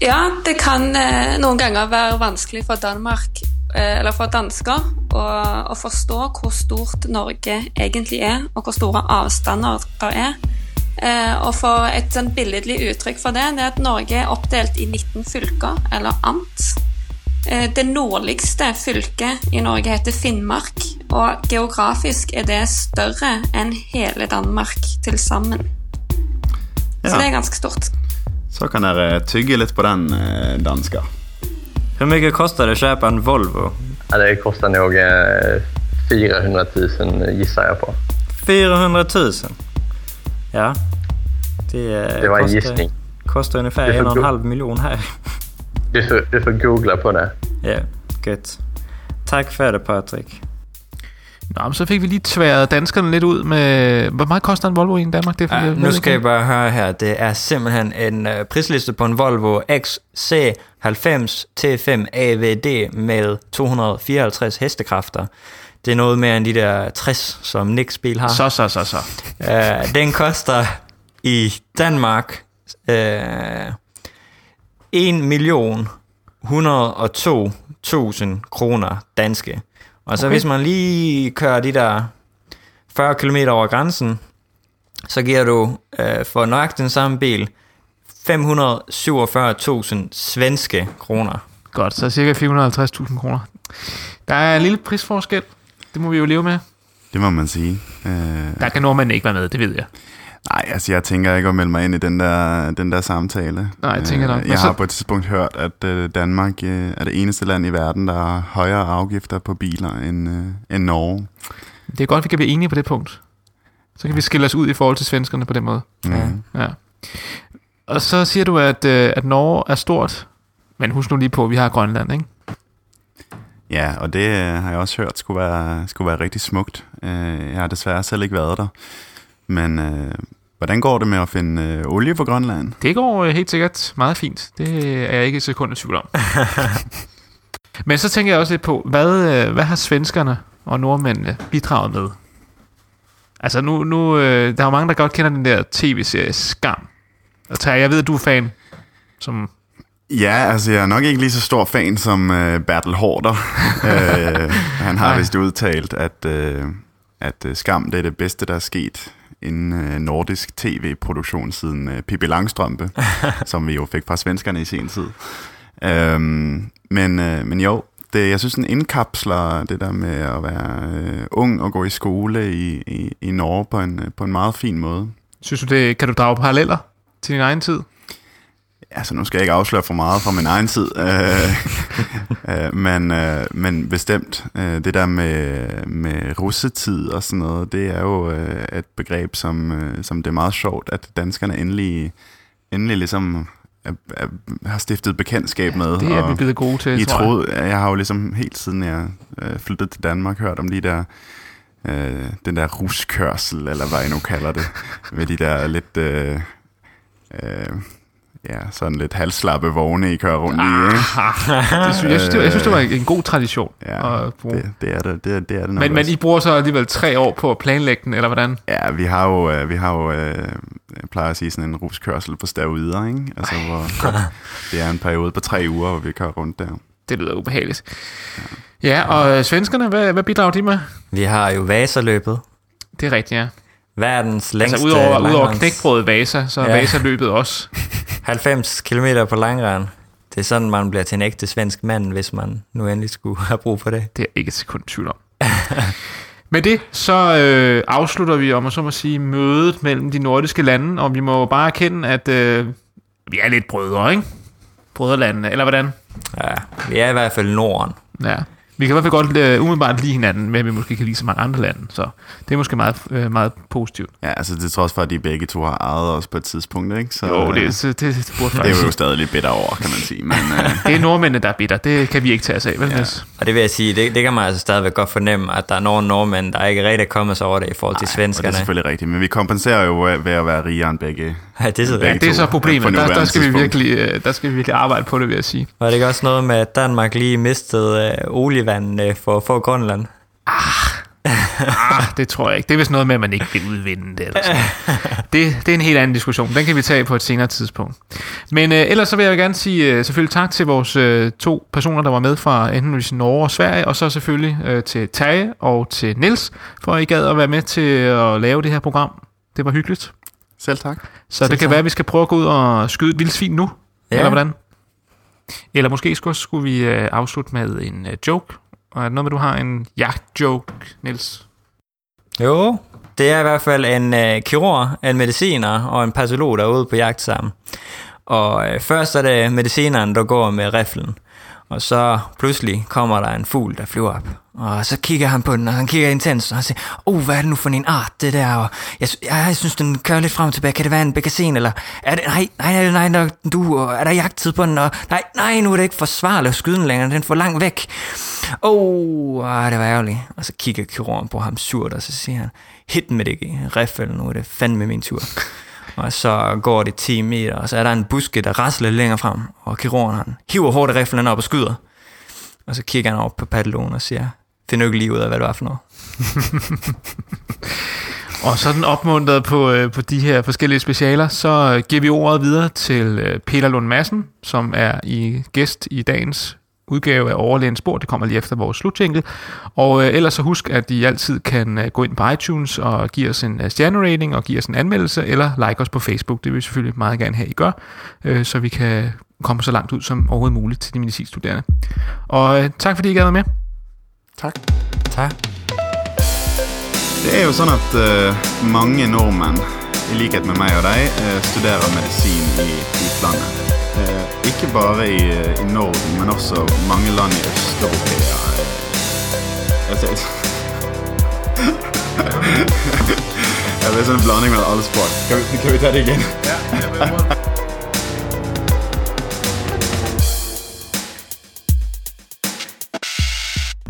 Ja, det kan eh, noen ganger være vanskelig for Danmark, eh, eller for dansker, å, å forstå hvor stort Norge egentlig er, og hvor store avstander det er. Eh, og for et sånn billedlig uttrykk for det, det er at Norge er oppdelt i 19 fylker, eller amt. Eh, Det nordligste fylket i Norge heter Finnmark, og geografisk er det større enn hele Danmark til sammen. Så Ja. det er ganske stort. Så kan dere tygge litt på den, eh, dansker. Hur mycket kostar det att köpa en Volvo? Ja, det kostar nog eh, 400 000 gissar jag på. 400 000. Ja. Det, eh, Det var en kostar, gissning. Kostar ungefär en och en halv miljon här. Du får, du får googla på det. Ja, gött. Tack för det Patrik. Nå, men så fik vi lige tværet danskerne lidt ud med... Hvor meget koster en Volvo i Danmark? Det er, Ja, nu skal jeg bare høre her. Det er simpelthen en uh, prisliste på en Volvo XC90 T5 AVD med 254 hestekræfter. Det er noget mere end de der 60, som Nicks bil har. Så, så, så, så. Uh, den koster i Danmark uh, 1 million 102.000 kroner danske. Og så Okay. hvis man lige kører de der 40 km over grænsen, så giver du øh, for nøjagtigt den samme bil 547.000 svenske kroner. Godt, så cirka 450.000 kroner. Der er en lille prisforskel. Det må vi jo leve med. Det må man sige. Øh, Der kan nordmænd ikke være med, det ved jeg. Nej, altså jeg tænker ikke at melde mig ind i den der, den der samtale. Nej, jeg tænker nok. Øh, Men Jeg har på et tidspunkt hørt, at øh, Danmark øh, er det eneste land i verden, der har højere afgifter på biler end, end Norge. Det er godt, vi kan blive enige på det punkt. Så kan vi skille os ud i forhold til svenskerne på den måde. Mm. Ja. Og så siger du, at, at Norge er stort. Men husk nu lige på, at vi har Grønland, ikke? Ja, og det har jeg også hørt skulle være, skulle være rigtig smukt. Jeg har desværre selv ikke været der. Men øh, hvordan går det med at finde øh, olie på Grønland? Det går øh, helt sikkert meget fint. Det er jeg ikke et sekund i tvivl om. Men så tænker jeg også lidt på, hvad, øh, hvad har svenskerne og nordmændene bidraget med? Altså nu, nu øh, der er jo mange, der godt kender den der tv-serie Skam. Og Terje, jeg ved, at du er fan. Som, Ja, altså jeg er nok ikke lige så stor fan som øh, Bertel Hårder. øh, han har Nej. vist udtalt, at, øh, at øh, Skam det er det bedste, der er sket inden øh, nordisk tv-produktion siden øh, Pippi Langstrømpe, som vi jo fik fra svenskerne i sin tid. Øhm, men, øh, men jo, det, jeg synes, den indkapsler det der med at være øh, ung og gå i skole i, i, i Norge på en, øh, på en meget fin måde. synes du det, kan du drage paralleller til din egen tid? Altså, nu skal jeg ikke afsløre for meget fra min egen tid, øh, øh, men, øh, men bestemt, øh, det der med, med russetid og sådan noget, det er jo øh, et begreb, som, øh, som det er meget sjovt, at danskerne endelig, endelig ligesom er, er, har stiftet bekendtskab med. Det er vi blevet gode til, I tror jeg. troede, jeg har jo ligesom helt siden jeg øh, flyttede til Danmark hørt om de der øh, den der ruskørsel, eller hvad I nu kalder det, med de der lidt, øh, øh, ja, sådan lidt halvslappe vogne, I kører rundt i, ikke? Det synes, jeg, synes, det, var- jeg synes, det var en god tradition Ja, at bruge. det, det er det, det, er, det er det nok Men, men. I bruger så alligevel tre år på at planlægge den, eller hvordan? Ja, vi har jo, øh, vi har jo øh, jeg plejer at sige sådan en ruskørsel på steroider, ikke? Altså, hvor det er en periode på tre uger, hvor vi kører rundt der. Det lyder ubehageligt. Ja, og øh, svenskerne, hvad, hvad bidrager de med? Vi har jo Vasaløbet. Det er rigtigt, ja. Verdens længste Altså udover, udover langrends- knækbrødet Vasa, så er Ja. Vasa-løbet også. 90 km på langrend. Det er sådan, man bliver til en ægte svensk mand, hvis man nu endelig skulle have brug for det. Det er ikke et sekund tvivl om. Med det, så øh, afslutter vi, om man så må sige, mødet mellem de nordiske lande, og vi må bare erkende, at øh, vi er lidt brødre, ikke? Brødrelandene, eller hvordan? Ja, vi er i hvert fald Norden. Ja. Vi kan i hvert fald godt øh, umiddelbart lide hinanden, men vi måske kan lide så mange andre lande, så det er måske meget, øh, meget positivt. Ja, altså det trods for, at de begge to har ejet os på et tidspunkt, ikke? Så, Jo, det, øh, det, det, det burde det er faktisk jo stadig lidt bitter over, kan man sige. Men, øh, Det er nordmændene, der er bitter. Det kan vi ikke tage os af, vel, ja. Og det vil jeg sige, det, det kan man altså stadigvæk godt fornemme, at der er nogle nordmænd, der ikke rigtig er kommet sig over det i forhold til og det svenskerne. er selvfølgelig rigtigt, men vi kompenserer jo ved ved at være rigere end begge. Ja, det er rigtigt. Det er så problemet. Der, der, skal vi virkelig, øh, der skal vi virkelig arbejde på det, vil jeg sige. Var det ikke også noget med, at Danmark lige mistede øh, olievand øh, for få Grønland? Ah, det tror jeg ikke. Det er vist noget med, at man ikke vil udvinde det. Eller sådan. det. Det er en helt anden diskussion. Den kan vi tage på et senere tidspunkt. Men øh, ellers så vil jeg gerne sige øh, selvfølgelig tak til vores øh, to personer, der var med fra enten Norge og Sverige, og så selvfølgelig øh, til Tage og til Nils for at I gad at være med til at lave det her program. Det var hyggeligt. Selv tak. Så Selv det kan tak. være, at vi skal prøve at gå ud og skyde et vildt svin nu. Ja. Eller hvordan? Eller måske skulle, skulle vi øh, afslutte med en øh, joke. Og er det noget med, du har en jagtjoke, Niels? Jo, det er i hvert fald en øh, kirurg, en mediciner og en patolog, der er ude på jagt sammen. Og øh, først er det medicineren, der går med riflen. Og så pludselig kommer der en fugl, der flyver op. Og så kigger han på den, og han kigger intens, og han siger, oh, hvad er det nu for en art, det der? Og jeg, jeg, jeg synes, den kører lidt frem og tilbage. Kan det være en bekassin, eller er det, nej, nej, nej, nej, du, og er der jagttid på den? Og, nej, nej, nu er det ikke forsvarligt at skyde den længere, den er for langt væk. Oh, ah, det var ærgerligt. Og så kigger kirurgen på ham surt, og så siger han, hit med det riffel, nu er det fandme min tur. Og så går det 10 meter, og så er der en buske, der rasler lidt længere frem, og kirurgen han hiver hårdt riflen op og skyder. Og så kigger han op på patologen og siger, find nu ikke lige ud af, hvad det var for noget. Og sådan opmuntret på, øh, på de her forskellige specialer, så øh, giver vi ordet videre til øh, Peter Lund Madsen, som er i gæst i dagens udgave af Overlægens Spor. Det kommer lige efter vores slutjinkel. Og øh, ellers så husk, at I altid kan øh, gå ind på iTunes og give os en øh, stjernerating og give os en anmeldelse, eller like os på Facebook. Det vil vi selvfølgelig meget gerne have, I gør, øh, så vi kan komme så langt ud som overhovedet muligt til de medicinstuderende. Og øh, tak fordi I gad med. Tak. Tak. Det er jo sånn at eh, mange nordmenn, i likhet med meg og deg, eh, studerer medisin i utlandet. Ikke bare i, i Norden, men også mange land i Øst-Europea. Eh, jeg Ja, er sånn en blanding mellom alle språk. Kan vi, kan vi ta det igjen?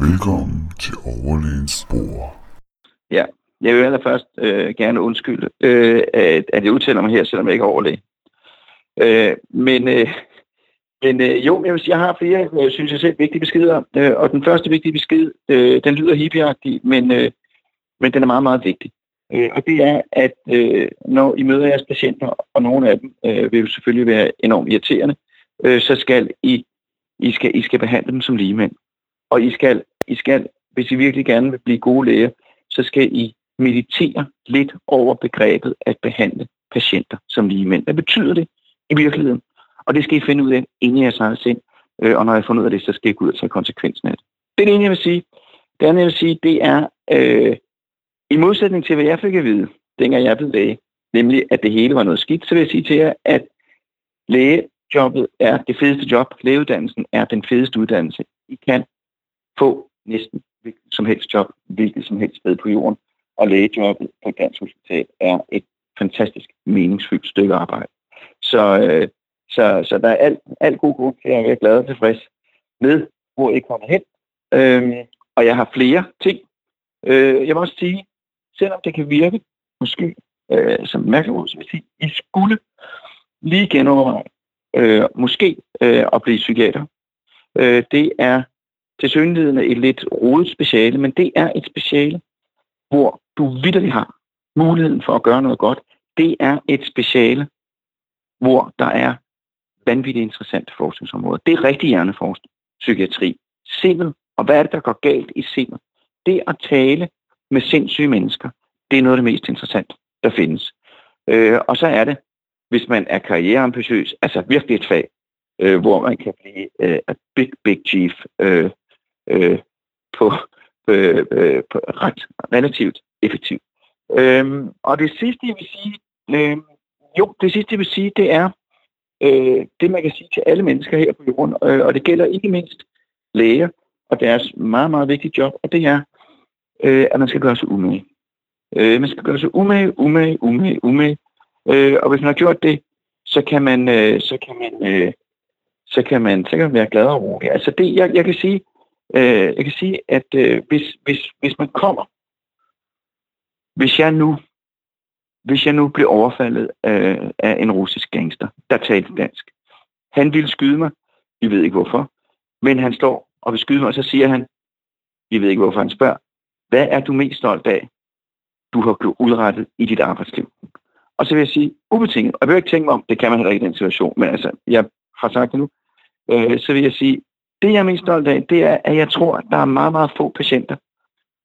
Velkommen til Overlægens Spor. Ja, jeg vil allerførst øh, gerne undskylde, øh, at, at jeg udtaler mig her, selvom jeg ikke er overlæge. Øh, men øh, men øh, jo, jeg vil sige, jeg har flere, øh, synes jeg selv, vigtige beskeder. Øh, og den første vigtige besked, øh, den lyder hippieagtig, men, øh, men den er meget, meget vigtig. Øh, og det er, at øh, når I møder jeres patienter, og nogle af dem øh, vil jo selvfølgelig være enormt irriterende, øh, så skal I, I, skal, I skal behandle dem som ligemænd. Og I skal, I skal, hvis I virkelig gerne vil blive gode læger, så skal I meditere lidt over begrebet at behandle patienter som ligemænd. Hvad betyder det i virkeligheden? Og det skal I finde ud af inden jeg jeres sind. Øh, og når jeg har fundet ud af det, så skal jeg gå ud og tage konsekvensen af det. Det er det ene, jeg vil sige. Det andet, jeg vil sige, det er, øh, i modsætning til, hvad jeg fik at vide, dengang jeg blev læge, nemlig at det hele var noget skidt, så vil jeg sige til jer, at lægejobbet er det fedeste job. Lægeuddannelsen er den fedeste uddannelse. I kan få næsten hvilket som helst job, hvilket som helst sted på jorden. Og lægejobbet på et dansk hospital er et fantastisk meningsfyldt stykke arbejde. Så, øh, så, så der er alt, alt god grund til at være glad og tilfreds med, hvor I kommer hen. Øhm, og jeg har flere ting. Øh, jeg må også sige, selvom det kan virke måske øh, som mærkeligt ord, så vil jeg sige, I skulle lige genoverveje øh, måske øh, at blive psykiater. Øh, det er til synligheden et lidt rodet speciale, men det er et speciale, hvor du vidderligt har muligheden for at gøre noget godt. Det er et speciale, hvor der er vanvittigt interessante forskningsområde. Det er rigtig hjerneforskning, psykiatri, sindet, og hvad er det, der går galt i sindet? Det at tale med sindssyge mennesker, det er noget af det mest interessante, der findes. Øh, og så er det, hvis man er karriereambitiøs, altså virkelig et fag, øh, hvor man kan blive øh, a big, big chief øh, øh, på, øh, øh, på ret relativt effektivt. Øhm, og det sidste, jeg vil sige, øh, jo, det sidste, jeg vil sige, det er øh, det, man kan sige til alle mennesker her på jorden, øh, og det gælder ikke mindst læger og deres meget, meget vigtige job, og det er, øh, at man skal gøre sig umage. Øh, man skal gøre sig umage, umage, umage, umage. Øh, og hvis man har gjort det, så kan man, øh, så kan man, øh, så kan man, så kan man være glad og rolig. Altså det, jeg, jeg kan sige, øh, jeg kan sige, at øh, hvis, hvis, hvis man kommer, hvis jeg nu, hvis jeg nu blev overfaldet øh, af en russisk gangster, der talte dansk, han ville skyde mig, vi ved ikke hvorfor, men han står og vil skyde mig, og så siger han, vi ved ikke hvorfor. Han spørger, hvad er du mest stolt af, du har gjort udrettet i dit arbejdsliv? Og så vil jeg sige, ubetinget, og jeg vil ikke tænke mig om, det kan man heller ikke i den situation, men altså, jeg har sagt det nu, øh, så vil jeg sige, det jeg er mest stolt af, det er, at jeg tror, at der er meget, meget få patienter,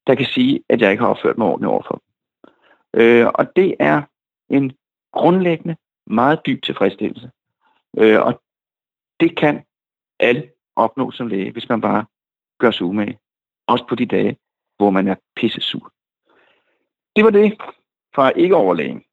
der kan sige, at jeg ikke har opført mig ordentligt overfor dem. Øh, og det er en grundlæggende, meget dyb tilfredsstillelse. Øh, og det kan alle opnå som læge, hvis man bare gør sig umage. Også på de dage, hvor man er pisse sur. Det var det fra ikke overlægen.